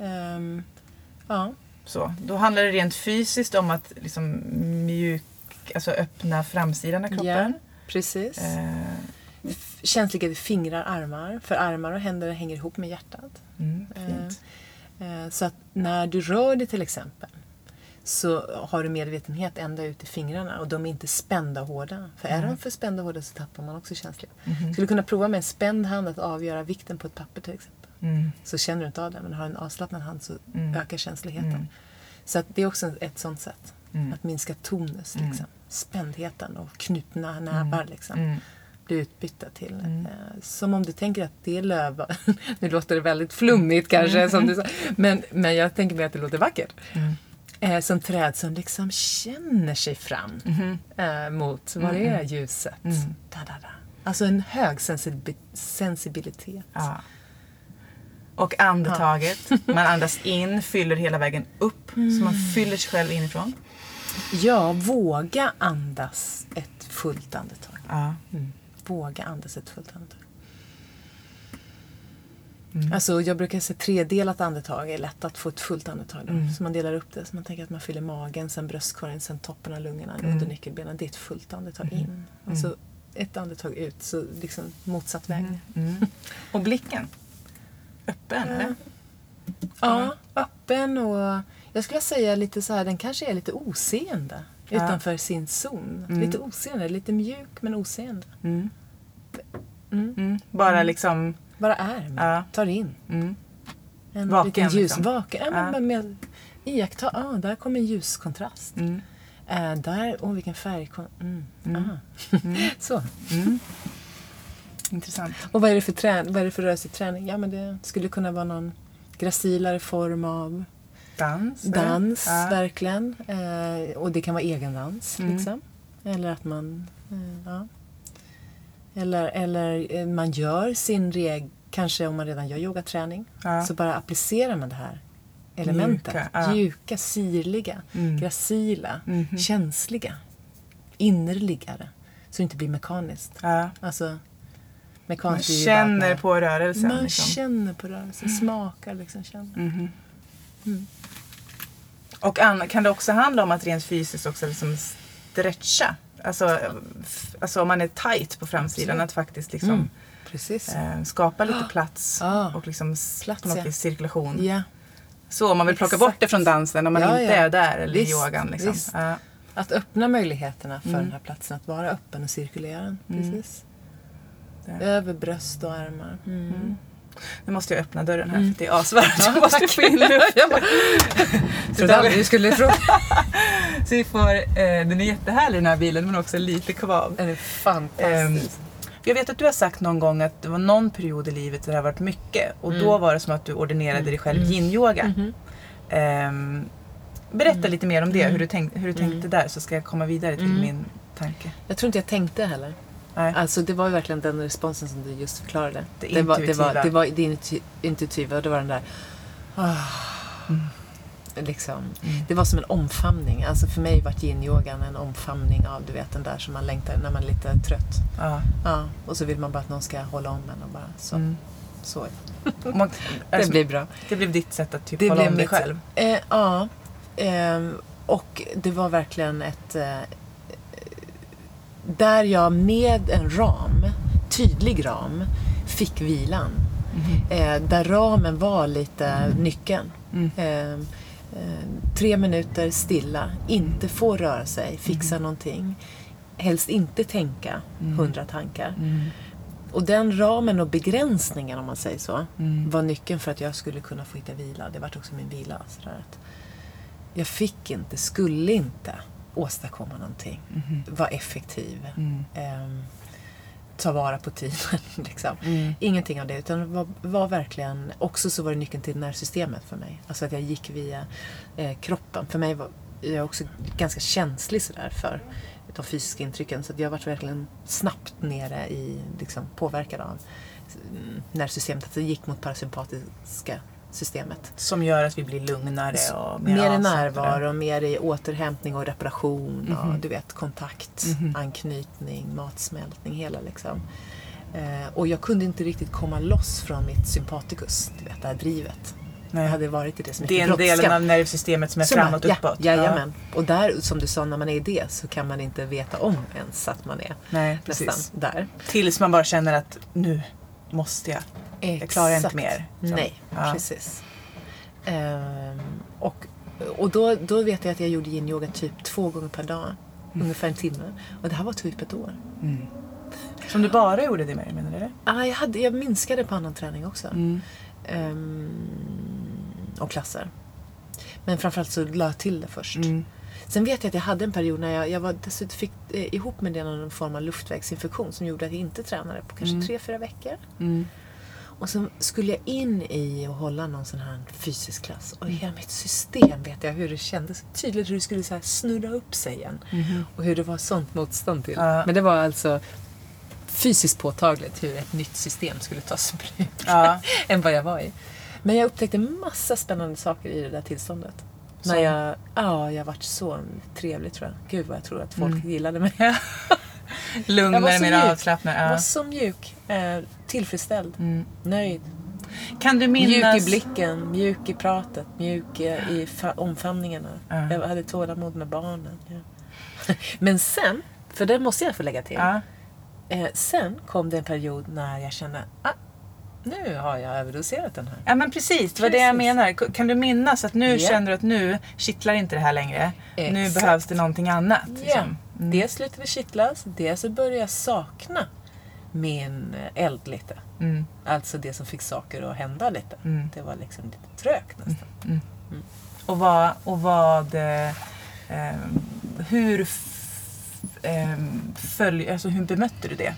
Ehm, ja. Så, då handlar det rent fysiskt om att liksom mjuk, alltså öppna framsidan av kroppen. Ja, precis. Eh, Känsliga vid fingrar, armar. För armar och händer hänger ihop med hjärtat. mm, fint. Eh, Så att när du rör dig till exempel så har du medvetenhet ända ut i fingrarna och de är inte spända och hårda. För är de för spända och hårda så tappar man också känslighet. Skulle du kunna prova med en spänd hand att avgöra vikten på ett papper till exempel. Mm. Så känner du inte av det. Men har du en avslappnad hand så Mm. ökar känsligheten. Mm. Så det är också ett sånt sätt. Mm. Att minska tonus. Mm. Liksom. Spändheten och knutna nävar. Liksom, Mm. blir utbytta till. Mm. Eh, som om du tänker att det är löv... nu låter det väldigt flummigt kanske, som du sa. Men, men jag tänker mig att det låter vackert. Mm. Eh, som träd som liksom känner sig fram Mhm. eh, mot, vad är ljuset? Mm. Da, da, da. Alltså en hög sensibi- sensibilitet. Ja. Och andetaget. Man andas in, fyller hela vägen upp. Så man fyller sig själv inifrån. Ja, våga andas ett fullt andetag. Ja. Mm. Våga andas ett fullt andetag. Mm. Alltså, jag brukar säga tredelat andetag är lätt att få ett fullt andetag. Då. Mm. Så man delar upp det. Så man tänker att man fyller magen, sen bröstkorgen, sen toppen av lungorna, Mm. under nyckelbenen. Det är ett fullt andetag in. Och så ett andetag ut, så liksom motsatt väg. Mm. Och blicken. Öppen, eller? Ja, öppen och jag skulle säga lite så här, den kanske är lite oseende Ja. utanför sin zon. Mm. Lite oseende, lite mjuk men oseende. Mm. Mm. Mm. Bara liksom... Bara är med, Ja. tar in. Mm. En Vaken, liten ljus, liksom. vaken. Ja, men Ja. med, iaktta, ah, där kommer en ljuskontrast. Mm. Eh, där, åh vilken färg. Mm. Mm. aha. Så. Mm. Intressant. Och vad är det för, trän- vad är det för rörelseträning? Ja, men det skulle kunna vara någon gracilare form av Dans. dans, Ja. verkligen. Eh, och det kan vara egendans. Mm. Liksom. Eller att man... Eh, ja. Eller, eller eh, man gör sin reg... Kanske om man redan gör yogaträning. Ja. Så bara applicerar man det här elementet. Mjuka, ja. Mjuka, sirliga, Mm. gracila, Mhm. känsliga, innerligare. Så det inte blir mekaniskt. Ja. Alltså, Man att känner på rörelsen. Man liksom. känner på rörelsen, smakar liksom. Känner. Mhm. Mm. Och an- kan det också handla om att rent fysiskt också liksom stretcha? Alltså, alltså om man är tight på framsidan, Absolut. att faktiskt liksom Mm. Eh, skapa lite plats Ah. och liksom Plats, på något ja. vis cirkulation. Ja. Så om man vill plocka Exakt. bort det från dansen om man Ja, inte ja. är där eller Visst, i yogan. Liksom. visst. Ja. Att öppna möjligheterna för Mm. den här platsen att vara öppen och cirkulera. Mm. Precis. Över bröst och armar. Mm. Nu måste jag öppna dörren här Mm. för det är asvarmt. Jag måste få in luft. Trodde aldrig du skulle fråga. Så vi får, eh, den är jättehärlig den här bilen men också lite kvav. Den är fantastisk. Jag vet att du har sagt någon gång att det var någon period i livet där det har varit mycket och Mm. då var det som att du ordinerade dig själv yin-yoga. Mhm. Ehm, berätta lite mer om det, Mm. hur du, tänk, hur du tänkte där så ska jag komma vidare till Mm. min tanke. Jag tror inte jag tänkte heller. Nej. Alltså det var ju verkligen den responsen som du just förklarade. Det var, det var, det var det intu- intuitiva och det var den där... ah, Mm. liksom. Mm. Det var som en omfamning. Alltså för mig var yin-yogan en omfamning av du vet den där som man längtar när man är lite trött. Ja. Ja, och så vill man bara att någon ska hålla om en och bara så. Mm. så. Man, Det alltså, blir bra. det blev ditt sätt att typ Det hålla om dig själv. Eh, ja. ehm, och det var verkligen ett... Eh, där jag med en ram, tydlig ram, fick vilan. Eh, där ramen var lite nyckeln. Mm. Eh, eh, tre minuter stilla, inte få röra sig, fixa någonting. Helst inte tänka Mm. hundra tankar. Mm. Och den ramen och begränsningen, om man säger så, Mm. var nyckeln för att jag skulle kunna få hitta vila. Det var också min vila. Sådär jag fick inte, skulle inte åstadkomma någonting. Mhm. Var effektiv. Mm. Ehm, ta vara på tiden. Liksom. Ingenting av det. Utan var, var verkligen, också så var det nyckeln till nervsystemet för mig. Alltså att jag gick via eh, kroppen. För mig var jag är också ganska känslig sådär för de fysiska intrycken. Så jag varit verkligen snabbt nere i, liksom, påverkad av mm, nervsystemet. Att det gick mot parasympatiska systemet. Som gör att vi blir lugnare och mer Mer i närvaro, mer i återhämtning och reparation. Och, Mhm. du vet, kontakt, Mhm. anknytning, matsmältning, hela liksom. Eh, och jag kunde inte riktigt komma loss från mitt sympaticus, du vet, det här drivet. Jag Nej. hade varit i det så mycket Den brådska. delen av nervsystemet som är Som är- framåt ja, uppåt. Jajamän. Och där, som du sa, när man är i det så kan man inte veta om ens att man är Nej, nästan precis. där. Tills man bara känner att nu måste jag. Jag klarar inte Exakt. mer. Så. Nej, Ja. precis. Ehm, och och då, då vet jag att jag gjorde yin-yoga typ två gånger per dag. Mm. Ungefär en timme. Och det här var typ ett år. Som du bara gjorde det med, menar du det? Ah, jag, hade, jag minskade på annan träning också. Mm. Ehm, och klasser. Men framförallt så la jag till det först. Mm. Sen vet jag att jag hade en period när jag, jag var dessutom fick eh, ihop med det någon form av luftvägsinfektion som gjorde att jag inte tränade på kanske Mm. tre, fyra veckor. Mm. Och så skulle jag in i och hålla någon sån här fysisk klass. Och hela mitt system vet jag hur det kändes. Tydligt hur det skulle så snurra upp sig igen. Och hur det var sånt motstånd till. Ja. Men det var alltså fysiskt påtagligt hur ett nytt system skulle tas i bruk. Ja. än vad jag var i. Men jag upptäckte massa spännande saker i det där tillståndet. När jag, ja, jag varit så trevlig tror jag. Gud vad jag tror att folk Mm. gillade mig. Jag Lugnare, var mer avslappnad. var Ja. så mjuk. Eh, tillfredsställd. Mm. Nöjd. Kan du minnas... Mjuk i blicken, mjuk i pratet, mjuk i, i fa- omfamningarna. Ja. Jag hade tålamod med barnen. Ja. Men sen, för det måste jag få lägga till. Ja. Eh, sen kom det en period när jag kände ah, nu har jag överdoserat den här. ja, men precis. Det var det jag Precis. menar. Kan du minnas att nu Ja. känner du att nu kittlar inte det här längre. Nu Exakt. behövs det någonting annat. Ja. Liksom. Mm. Dels slutade kittlas, dels så började jag sakna min eh, eld lite. Mm. Alltså det som fick saker att hända lite. Mm. Det var liksom lite trögt nästan. Och vad, och vad eh, ehm, hur ehm, följ, alltså hur bemötte du det?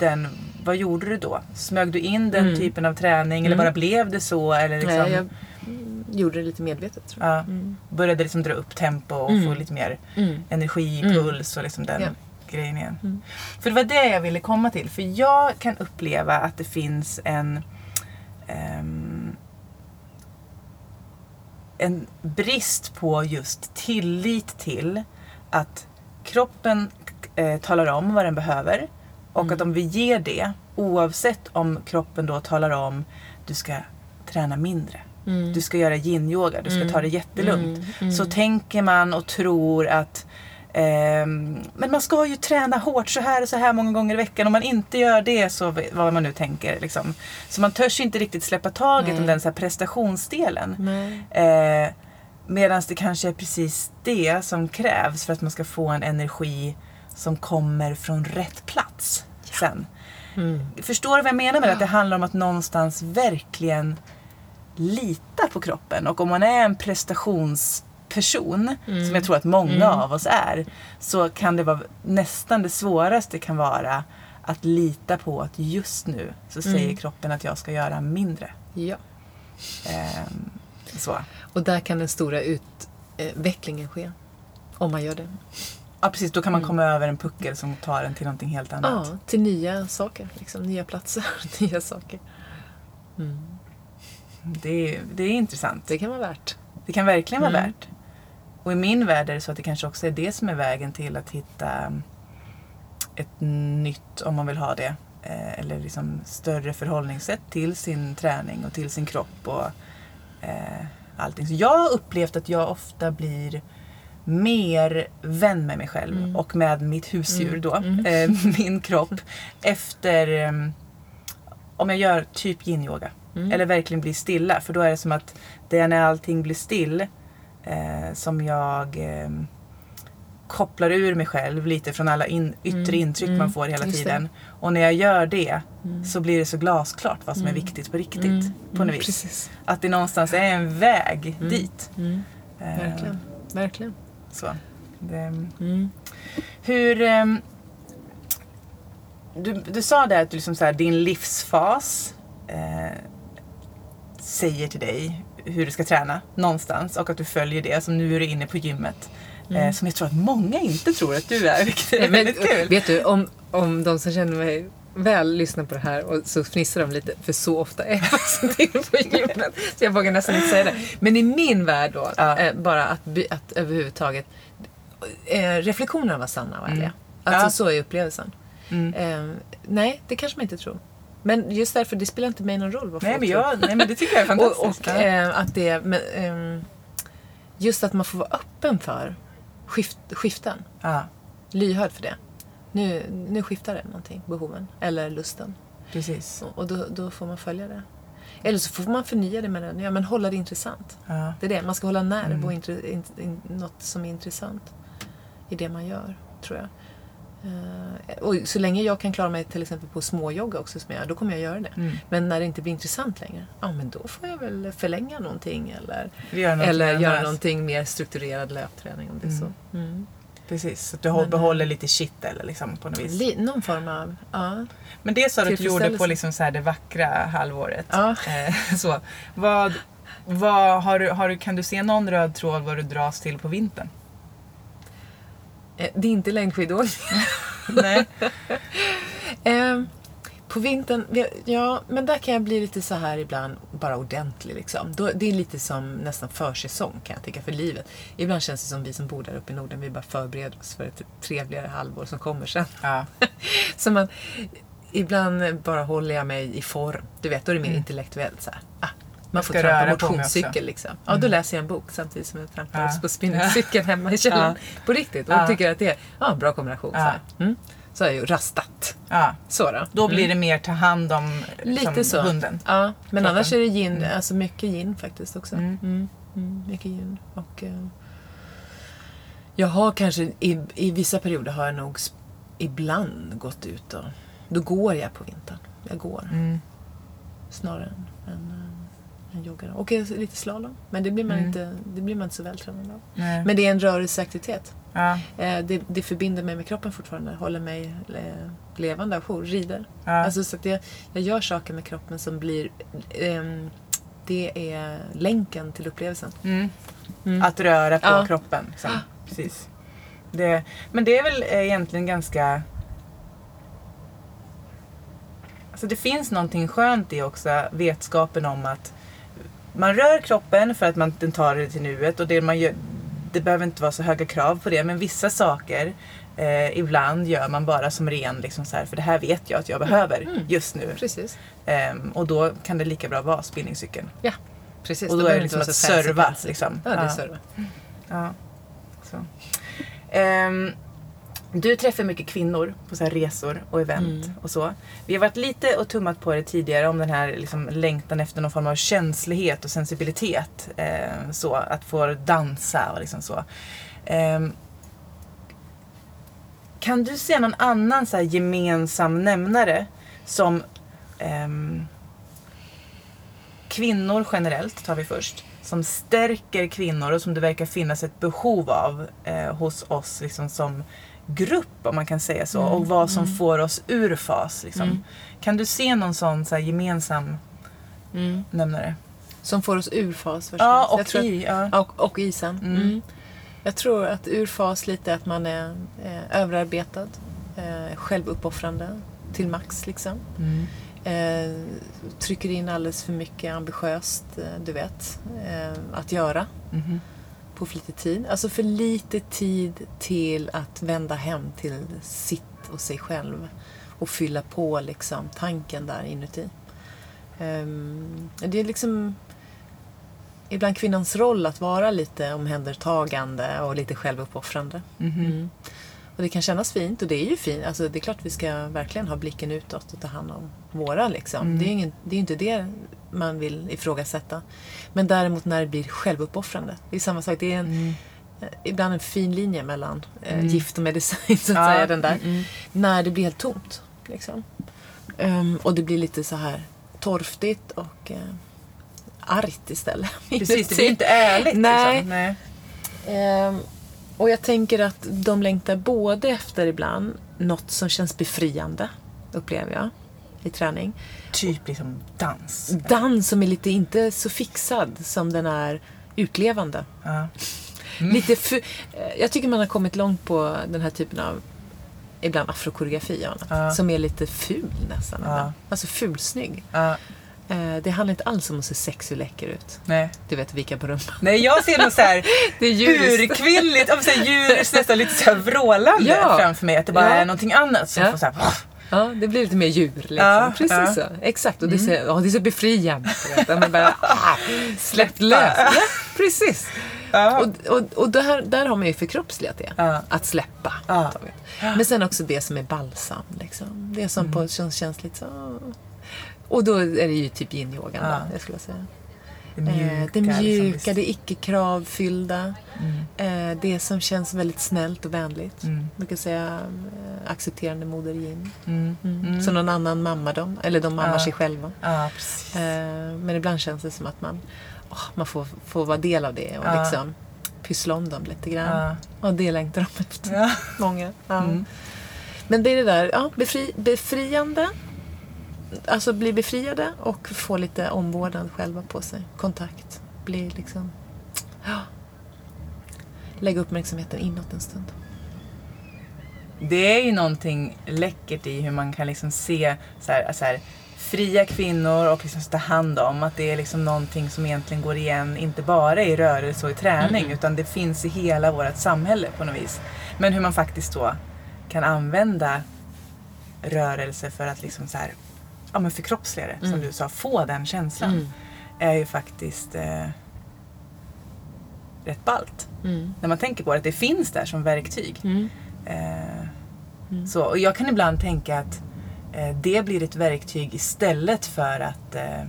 Den, vad gjorde du då? Smög du in den Mm. typen av träning eller Mm. bara blev det så? Eller liksom, Nej, jag mm, gjorde det lite medvetet tror jag. ja, Mm. började liksom dra upp tempo och Mm. få lite mer Mm. energi, Mm. puls och liksom den Ja. grejen igen. Mm. För det var det jag ville komma till. För jag kan uppleva att det finns en ehm, en brist på just tillit till att kroppen eh, talar om vad den behöver och Mm. att om vi ger det oavsett om kroppen då talar om du ska träna mindre, Mm. du ska göra yin-yoga, du ska Mm. ta det jättelugnt Mm. Mm. så tänker man och tror att ehm, men man ska ju träna hårt så här och så här många gånger i veckan. Om man inte gör det så vad man nu tänker. Liksom. Så man törs inte riktigt släppa taget Nej. om den så här prestationsdelen. Nej. Eh, Medan det kanske är precis det som krävs för att man ska få en energi som kommer från rätt plats sen. Mm. Förstår du vad jag menar med att det handlar om att någonstans verkligen lita på kroppen. Och om man är en prestationsperson, som jag tror att många Mm. av oss är, så kan det vara nästan det svåraste kan vara att lita på att just nu så säger Mm. kroppen att jag ska göra mindre. Ja. Ehm, så. Och där kan den stora utvecklingen ske. Om man gör det. Ja precis, då kan man Mm. komma över en puckel som tar en till någonting helt annat. Ja, till nya saker. Liksom, nya platser, nya saker. Mm. Det, är, det är intressant. Det kan vara värt. Det kan verkligen vara Mm. värt. Och i min värld är det så att det kanske också är det som är vägen till att hitta ett nytt, om man vill ha det, eh, eller liksom större förhållningssätt till sin träning och till sin kropp och eh, allting. Så jag har upplevt att jag ofta blir mer vän med mig själv Mm. och med mitt husdjur Mm. då, Mm. eh, min kropp, efter eh, om jag gör typ yin-yoga. Mm. Eller verkligen blir stilla. För då är det som att det är när allting blir still eh, som jag eh, kopplar ur mig själv lite från alla in, yttre Mm, intryck man får hela tiden. Och när jag gör det så blir det så glasklart vad som är viktigt på riktigt. På något vis. Precis. Att det någonstans är en väg dit. Eh, Verkligen. Verkligen. Så. Det, Mm. hur... ehm, du, du sa där att du liksom så här, din livsfas eh, säger till dig hur du ska träna någonstans och att du följer det. Som nu är du inne på gymmet. Eh, som jag tror att många inte tror att du är, vilket är Mm. Men, väldigt kul. vet du, om, om de som känner mig väl lyssnar på det här och så fnissar de lite, för så ofta är jag faktiskt inne på gymmet. Så jag vågar nästan inte säga det. Men i min värld då, Ja. eh, bara att, by- att överhuvudtaget eh, reflektionerna var sanna och ärliga. Alltså Mm. Ja. så är upplevelsen. Mm. Eh, nej, det kanske man inte tror. Men just därför, det spelar inte mig någon roll vad Nej, folk men tror. jag, nej men det tycker jag är Och, fantastiskt. och Ja. eh, att det, men, ehm, just att man får vara öppen för skift, skiften. Lyhörd för det. Nu, nu skiftar det någonting, behoven. Eller lusten. precis. Och då, då får man följa det. Eller så får man förnya det med den. Ja, men hålla det intressant. Ja. Det är det. Man ska hålla nerv Mm. och intre, in, in, något som är intressant i det man gör, tror jag. Eh, och så länge jag kan klara mig till exempel på småjogga också som jag gör, då kommer jag göra det. Mm. Men när det inte blir intressant längre, ja men då får jag väl förlänga någonting eller, eller göra någonting mer strukturerad löpträning om det är så. Mm. Precis, så att du Men, eh, behåller lite kittel liksom, på något vis. Li, någon form av, ja. Men det sa du att du gjorde på liksom så här det vackra halvåret. Ja. Eh, så. Vad, vad, har du, har du, kan du se någon röd tråd vad du dras till på vintern? Eh, Det är inte längdskidåkning. Nej. Eh, på vintern, ja men där kan jag bli lite så här ibland bara ordentlig liksom. Då, det är lite som nästan försäsong kan jag tycka för livet. Ibland känns det som vi som bor där uppe i Norden, vi bara förbereder oss för ett trevligare halvår som kommer sen. Ja. Så man, ibland bara håller jag mig i form. Du vet, då är det mer intellektuellt så här. Ah, man får trampa motionscykel liksom. Ja, då läser jag en bok samtidigt som jag trampar Ja. på spinningcykeln hemma i källaren. På riktigt. Och Ja. tycker att det är ja, en bra kombination. Så, Ja. här. Mm. Så har jag ju rastat. ja. Så då. Då blir det mer ta hand om liksom, Lite så. hunden. Ja, men Kroppen. annars är det gin, alltså mycket gin faktiskt också. Mm. Mm. Mm, mycket gin. Och, eh, jag har kanske, i, i vissa perioder har jag nog ibland gått ut och då går jag på vintern. Jag går Mm. snarare än, än, eh, än joggar. Och lite slalom. Men det blir man, Mm. inte, det blir man inte så vältränad av. Nej. Men det är en rörelseaktivitet. Ja. Eh, det, det förbinder mig med kroppen fortfarande. Håller mig eh, levande, ajour, rider. Ja. Alltså, så att jag, jag gör saker med kroppen som blir... ehm, det är länken till upplevelsen. Mm. Mm. Att röra på Ja. kroppen. Liksom. Precis. Det, men det är väl egentligen ganska... Alltså det finns någonting skönt i också vetskapen om att man rör kroppen för att man den tar det till nuet och det man gör, det behöver inte vara så höga krav på det men vissa saker eh, ibland gör man bara som ren liksom så här, för det här vet jag att jag behöver Mm. just nu. Precis. Ehm, och då kan det lika bra vara spinningcykeln. Ja, precis. Och då är behöver det liksom att serva. Liksom. Ja, det är serva. Ja. Så. Ehm, du träffar mycket kvinnor på så här resor och event Mm. och så. Vi har varit lite och tummat på det tidigare om den här liksom längtan efter någon form av känslighet och sensibilitet. Ehm, så, att få dansa och liksom så. Ehm, kan du se någon annan så här gemensam nämnare som ehm, kvinnor generellt tar vi först. Som stärker kvinnor och som det verkar finnas ett behov av eh, hos oss liksom som grupp om man kan säga så. Mm, och vad som mm. får oss ur fas. Liksom. Mm. Kan du se någon sån så här, gemensam Mm. nämnare? Som får oss ur fas. Ja, och tror- i. Ja. Och, och isen. Mm. Mm. Jag tror att ur fas lite att man är eh, överarbetad, eh, självuppoffrande till max liksom. Mm. Eh, trycker in alldeles för mycket ambitiöst, eh, du vet, eh, att göra Mhm. På för lite tid. Alltså för lite tid till att vända hem till sitt och sig själv och fylla på liksom tanken där inuti. Ehm, det är liksom ibland kvinnans roll att vara lite omhändertagande och lite självuppoffrande. Mhm. Mm. Och det kan kännas fint och det är ju fint. Alltså det är klart vi ska verkligen ha blicken utåt och ta hand om våra liksom. Mm. Det är ju inte det man vill ifrågasätta. Men däremot när det blir självuppoffrande. Det är samma sak. Det är en, Mm. eh, ibland en fin linje mellan eh, Mm. gift och medicin så att Ja, säga. Den där. mm, mm. När det blir helt tomt. Liksom. Ehm, och det blir lite så här torftigt och eh, argt istället. Precis, det blir inte ärligt. Nej. Liksom. Nej. Ehm, och jag tänker att de längtar både efter ibland något som känns befriande. upplever jag, i träning. Typ liksom dans. Dans som är lite inte så fixad som den är utlevande. Ja. Lite fu- eh, jag tycker man har kommit långt på den här typen av ibland afrokoreografi och annat, Ja. som är lite ful nästan. Ja. Alltså fulsnygg. Ja. Eh, det handlar inte alls om att se sexig och läcker ut. Nej. Du vet, vika på rumpan. Nej, jag ser något så här Det är djuriskt. urkvinnligt, djuriskt, nästan lite så här vrålande Ja. framför mig. Att det bara Ja. är någonting annat som Ja. får så här, Ja, det blir lite mer djur. Liksom. Ja, Precis ja. så. Exakt. Och det är så, ja, det är så befriande. Man bara, ah, släppt lös. Ja, precis. Ja. Och, och, och där, där har man ju förkroppsligat det. Ja. Att släppa. Ja. Men sen också det som är balsam. Liksom. Det som Mm. på, känns, känns lite så... Och då är det ju typ yin-yogan, Ja. då, jag skulle säga. Det mjuka. Eh, det mjuka, liksom. det icke-kravfyllda. Mm. Eh, det som känns väldigt snällt och vänligt. Mm. Jag brukar säga eh, accepterande moder yin. Mm. Mm. Så någon annan mammar dem, eller de mammar Ja. sig själva. Ja. Eh, men ibland känns det som att man, åh, man får, får vara del av det och Ja. liksom pyssla om dem lite grann. Och det längtar de efter. Många. Mm. Men det är det där, ja, befri, befriande. Alltså bli befriade och få lite omvårdnad själva på sig. Kontakt. Bli liksom... Ja. Lägga uppmärksamheten inåt en stund. Det är ju någonting läckert i hur man kan liksom se så här, så här, fria kvinnor och liksom ta hand om. Att det är liksom någonting som egentligen går igen, inte bara i rörelse och i träning, utan det finns i hela vårt samhälle på något vis. Men hur man faktiskt då kan använda rörelse för att liksom så här, ja, men förkroppsliga det, som du sa, få den känslan. Mm. Är ju faktiskt eh, rätt ballt. Mm. När man tänker på det, att det finns där som verktyg. Mm. Eh, Så, och jag kan ibland tänka att eh, det blir ett verktyg istället för att eh,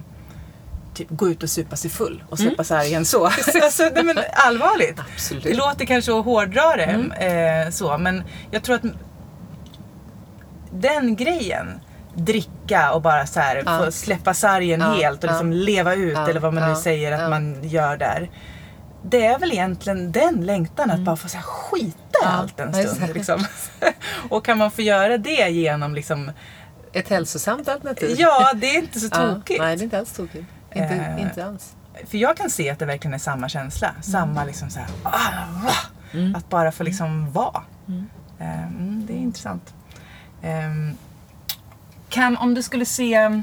typ gå ut och supa sig full och släppa sargen så. alltså, nej, men allvarligt. Absolut. Det låter kanske att hårdra det eh, så, men jag tror att den grejen dricka och bara så här, Ja. få släppa sargen Ja, helt och liksom leva ut eller vad man nu säger att man gör där. Det är väl egentligen den längtan att bara få så här skita i Mm. Allt en stund. Liksom. och kan man få göra det genom liksom, Ett hälsosamt alternativ. ja det är inte så tokigt. Nej, det är inte alls tokigt. Inte, Eh, inte alls. För jag kan se att det verkligen är samma känsla. Mm. Samma liksom så här, ah, ah, att bara få liksom vara. Eh, Mm, det är intressant. Kan, om du skulle se eh,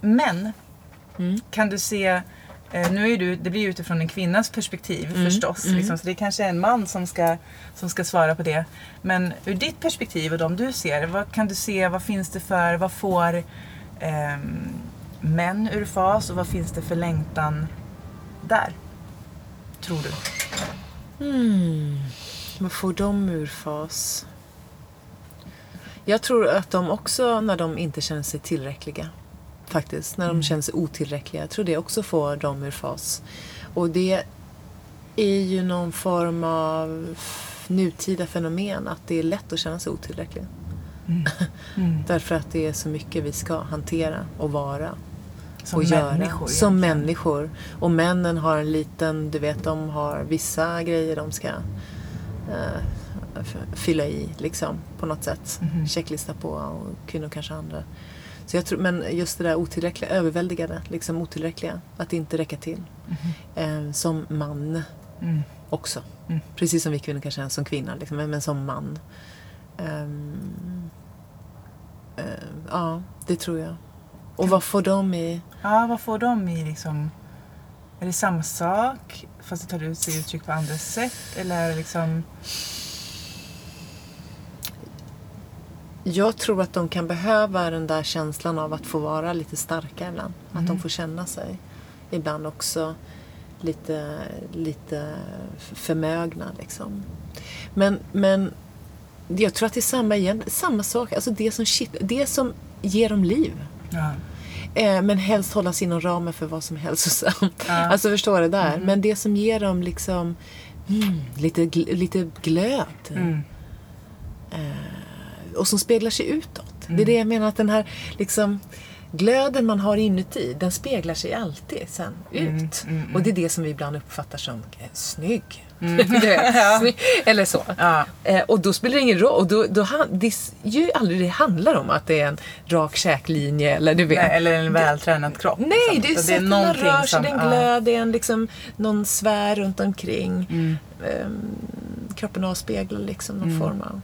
män, Mm. kan du se eh, nu är du, det blir ju utifrån en kvinnas perspektiv Mm, förstås. Liksom, så det kanske är en man som ska, som ska svara på det. Men ur ditt perspektiv och de du ser, vad kan du se, vad finns det för, vad får ehm, män ur fas och vad finns det för längtan där? Tror du? Vad får de ur fas? Jag tror att de också, när de inte känner sig tillräckliga, faktiskt, när de känner sig otillräckliga, jag tror det också får dem ur fas. Och det är ju någon form av nutida fenomen, att det är lätt att känna sig otillräcklig. Därför att det är så mycket vi ska hantera och vara Som och göra. människor Som egentligen. människor. Och männen har en liten, du vet, de har vissa grejer de ska eh, fylla i liksom på något sätt. Mhm. Checklista på och kvinnor kanske andra. Så jag tror, men just det där otillräckliga, överväldigade, liksom otillräckliga. Att inte räcka till. Eh, som man Mm. också. Mm. Precis som vi kvinnor kan känna som kvinna, liksom, men, men som man. Ehm, eh, ja, det tror jag. Och vad får de i... Ja, vad får de i liksom... Är det samma sak fast det tar ut sig uttryck på andra sätt? Eller är det liksom... Jag tror att de kan behöva den där känslan av att få vara lite starka ibland. Att de får känna sig ibland också lite, lite förmögna. Liksom. Men, men jag tror att det är samma, igen, samma sak. Alltså det som, shit, det som ger dem liv. Ja. Eh, men helst hållas inom ramen för vad som är hälsosamt. Ja. Alltså förstår du där? Men det som ger dem liksom mm, lite, lite glöd. Mm. Och som speglar sig utåt. Det är det jag menar att den här liksom glöden man har inuti, den speglar sig alltid sen Mm, ut. Och det är det som vi ibland uppfattar som eh, snygg. Snygg. Eller så. Mm. Ja. Eh, och då spelar det ingen roll. Och då, då, det är ju aldrig det handlar om att det är en rak käklinje eller du vet. Nej, eller en vältränad kropp. Nej, liksom. det är sättet man rör sig, som- det är en ja. glöd, det är en liksom, någon sfär runt omkring. Mm. Ehm, kroppen avspeglar liksom någon form av mm,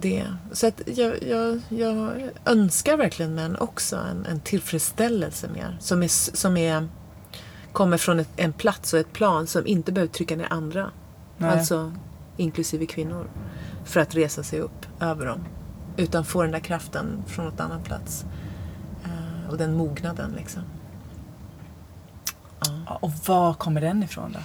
det. Så att jag, jag, jag önskar verkligen män också en, en tillfredsställelse mer. Som, är, som är, kommer från ett, en plats och ett plan som inte behöver trycka ner andra. Nej. Alltså inklusive kvinnor. För att resa sig upp över dem. Utan få den där kraften från något annat plats. Eh, och den mognaden liksom. Ja, Och var kommer den ifrån då?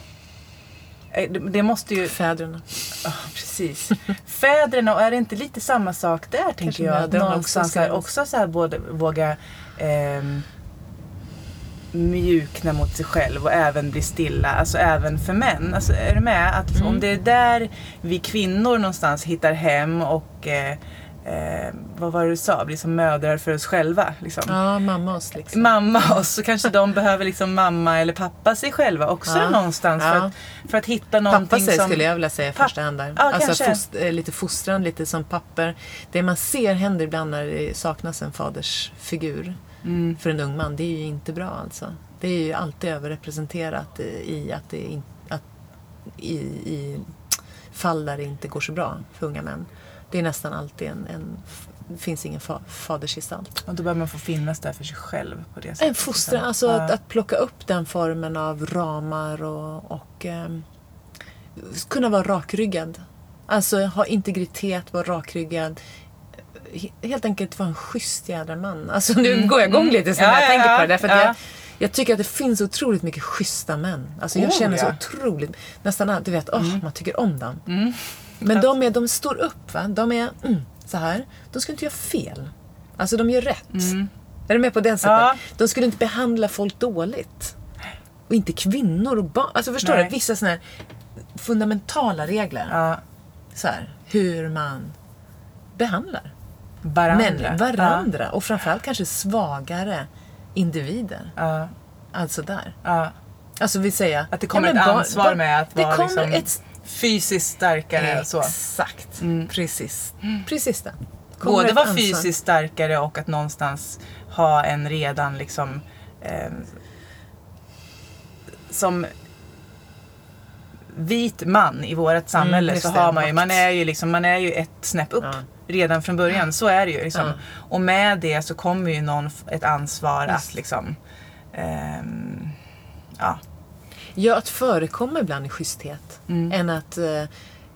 Eh, Det, måste ju... Fäderna. Ja, precis. Fäderna, och är det inte lite samma sak där tänker jag? Att också Någonstans ska- här, också så här både våga ehm, mjukna mot sig själv och även bli stilla. Alltså även för män. Alltså, är du med? Att Mm. Om det är där vi kvinnor någonstans hittar hem och eh, eh, vad var det du sa? Blir som mödrar för oss själva. Liksom. Ja, mamma oss liksom. Mamma och så kanske de behöver liksom mamma eller pappa sig själva också Ja. någonstans för, Ja. att, för att hitta någonting Pappa sig som... skulle jag vilja säga i första hand där. Ja, alltså fost, eh, lite fostran, lite som papper. Det man ser händer ibland när det saknas en fadersfigur Mm. för en ung man, det är ju inte bra alltså. Det är ju alltid överrepresenterat i- i att det in, att, i, i fall där det inte går så bra för unga män. Det är nästan alltid en, en det finns ingen fa, fadersgestalt. Och då behöver man få finnas där för sig själv på det sättet. En fostran, alltså Ja. att, att plocka upp den formen av ramar och, och ehm, kunna vara rakryggad. Alltså ha integritet, vara rakryggad. He- Helt enkelt vara en schysst jädra man. Alltså nu går jag igång lite så Mm. Ja, när jag ja, tänker på det. Därför ja. jag, jag tycker att det finns otroligt mycket schyssta män. Alltså jag Oh, känner. Mm. så otroligt, nästan du vet, åh, man tycker om dem. Men de, är, de står upp, va? de är mm, så här. De ska inte göra fel. Alltså de gör rätt. Är du med på den sättet? Mm. Ja. De skulle inte behandla folk dåligt. Och inte kvinnor och barn. Alltså förstår Nej. du? Vissa sådana här fundamentala regler. Ja, Så här, hur man behandlar varandra. män, varandra. Och framförallt kanske svagare individer. Ja, Alltså där. ja. Alltså vi säger... Att det kommer ja, men ett ansvar med att det vara kommer liksom ett, fysiskt starkare och så. Exakt. Precis. Precis det. Kommer Både vara fysiskt starkare och att någonstans ha en redan liksom eh, som vit man i vårt samhälle Mm, så har man ju, man är ju liksom, man är ju ett snäpp upp Ja. redan från början. Så är det ju. Liksom. Ja. Och med det så kommer ju någon ett ansvar Just. att liksom ehm, ja, Ja, att förekomma ibland i schyssthet. Mm. Än att eh,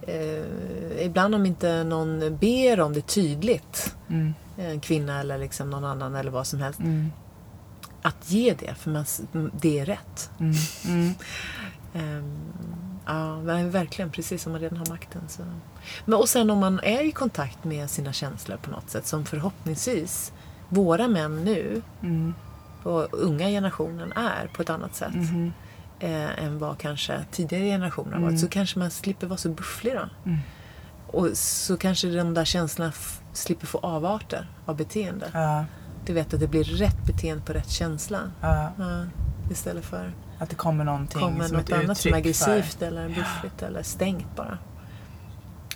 eh, ibland om inte någon ber om det tydligt, mm, en kvinna eller liksom någon annan eller vad som helst, mm, att ge det för man, det är rätt. Ehm, ja, men verkligen precis som man redan har makten. Så. Men, och sen om man är i kontakt med sina känslor på något sätt som förhoppningsvis våra män nu Mm. och unga generationen är på ett annat sätt Mhm. Eh, än vad kanske tidigare generationer har varit. Mm. Så kanske man slipper vara så bufflig då. Mm. Och så kanske de där känslorna slipper få avarter av beteende. Ja, Du vet att det blir rätt beteende på rätt känsla. ja, Ja, istället för att det kommer någonting kommer som något ett annat som är uttryck för- aggressivt eller buffligt eller stängt bara.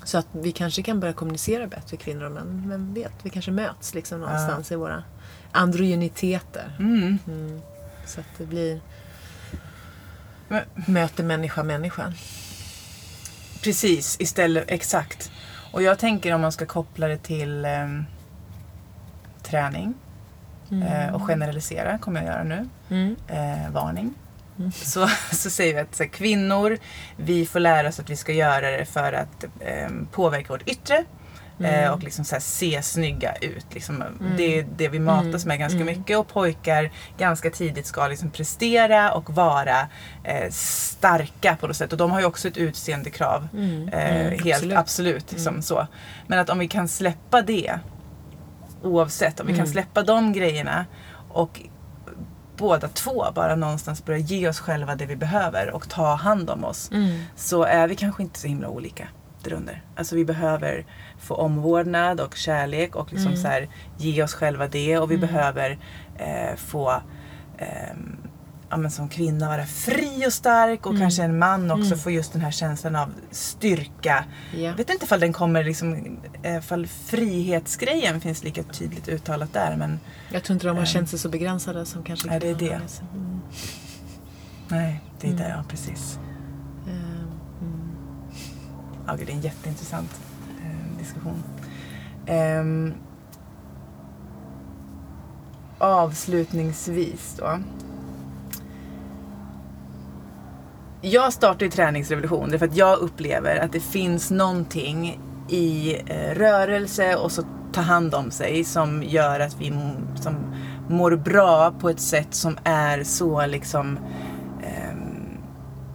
Så att vi kanske kan börja kommunicera bättre kvinnor och män. Vem vet, vi kanske möts liksom någonstans i våra androgyniteter. Mm. Mm. Så att det blir Men- möter människa människa. Precis, istället, exakt. Och jag tänker om man ska koppla det till ehm, träning eh, och generalisera, kommer jag göra nu. Mm. Eh, varning. Så, så säger vi att så här, kvinnor, vi får lära oss att vi ska göra det för att ehm, påverka vårt yttre. Eh, och liksom så se snygga ut. Liksom, Det är det vi matas med ganska mycket. Och pojkar ganska tidigt ska liksom prestera och vara eh, starka på något sätt. Och de har ju också ett utseendekrav. Mm. Eh, Mm, helt absolut. absolut. liksom så. Men att om vi kan släppa det oavsett, om vi kan Mm. släppa de grejerna och båda två bara någonstans börja ge oss själva det vi behöver och ta hand om oss Mm. så är vi kanske inte så himla olika. Brister under. Alltså vi behöver få omvårdnad och kärlek och liksom Mm. så här, ge oss själva det och vi Mm. behöver eh, få ehm, ja, men som kvinna vara fri och stark och Mm. kanske en man också Mm. få just den här känslan av styrka. Jag vet inte ifall den kommer liksom, eh, ifall frihetsgrejen finns lika tydligt uttalat där men Jag tror inte de har Ehm. känt sig så begränsade som kanske Nej, det är det. Mm. nej, det är Mm. där, ja precis. Ja, det är en jätteintressant eh, diskussion. Ehm, avslutningsvis då. Jag startade ju träningsrevolution därför att jag upplever att det finns någonting i eh, rörelse och så ta hand om sig som gör att vi som mår bra på ett sätt som är så liksom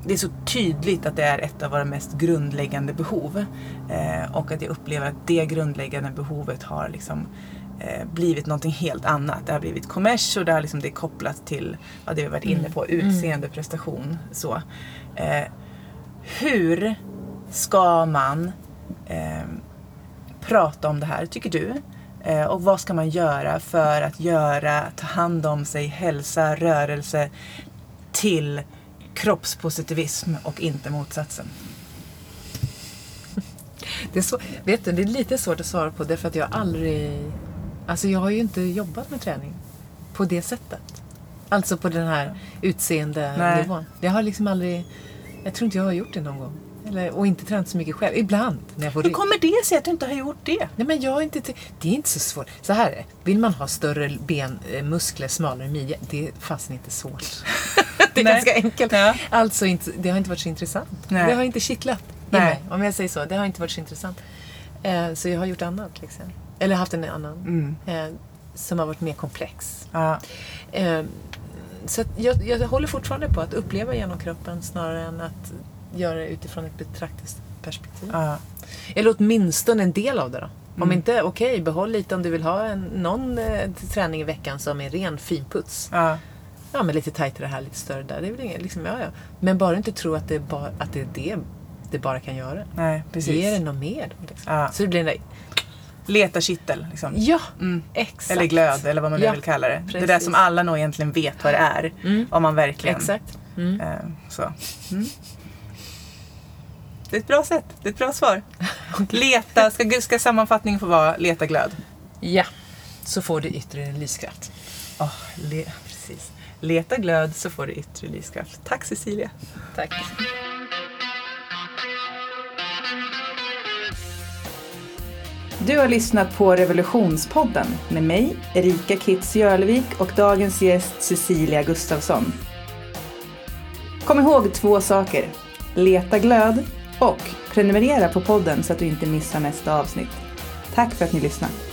det är så tydligt att det är ett av våra mest grundläggande behov. Eh, och att jag upplever att det grundläggande behovet har liksom, eh, blivit någonting helt annat. Det har blivit kommers och det, har liksom, det är kopplat till ja, det vi varit inne på, Mm. utseende, prestation. Så. Eh, hur ska man eh, prata om det här, tycker du? Eh, och vad ska man göra för att göra, ta hand om sig, hälsa, rörelse till kroppspositivism och inte motsatsen? Det är, så, vet du, det är lite svårt att svara på därför att jag aldrig... Alltså jag har ju inte jobbat med träning på det sättet. Alltså på den här utseendenivån. Jag har liksom aldrig... Jag tror inte jag har gjort det någon gång. Eller, och inte tränat så mycket själv. Ibland när jag får Hur rygg. kommer det sig att du inte har gjort det? Nej men jag inte... Det är inte så svårt. Så här är det. Vill man ha större ben, eh, muskler, smalare midja. Det är fasen inte svårt. det är Nej. ganska enkelt. Ja. Alltså, inte, det har inte varit så intressant. Nej. Det har inte kittlat i mig. Om jag säger så. Det har inte varit så intressant. Eh, så jag har gjort annat. Liksom. Eller haft en annan. Mm. Eh, som har varit mer komplex. Ja. Eh, så jag, jag håller fortfarande på att uppleva genom kroppen snarare än att göra det utifrån ett betraktelseperspektiv. Ja. Eller åtminstone en del av det då. Om Mm. inte, okej, behåll lite om du vill ha en, någon eh, träning i veckan som är ren finputs. Ja. Ja, men lite tajtare här, lite större där. Det är väl inget, liksom, ja, ja. Men bara inte tro att det, är bara, att det är det det bara kan göra. Nej, precis. Ge det något mer. Liksom. Ja. Så det blir en där, Leta kittel. Liksom. ja, Mm. exakt. Eller glöd, eller vad man nu Ja, vill kalla det. Det där precis. som alla nog egentligen vet vad det är. Mm. Om man verkligen... Exakt. Mm. Eh, så. Det är ett bra sätt. Det är ett bra svar. Leta, ska, ska sammanfattningen få vara leta glöd? Ja, så får du yttre lyskraft. Oh, le, precis. Leta glöd så får du yttre lyskraft. Tack Cecilia. Tack. Du har lyssnat på Revolutionspodden med mig, Erika Kitz Jörlevik och dagens gäst Cecilia Gustafsson. Kom ihåg två saker. Leta glöd och prenumerera på podden så att du inte missar nästa avsnitt. Tack för att ni lyssnade.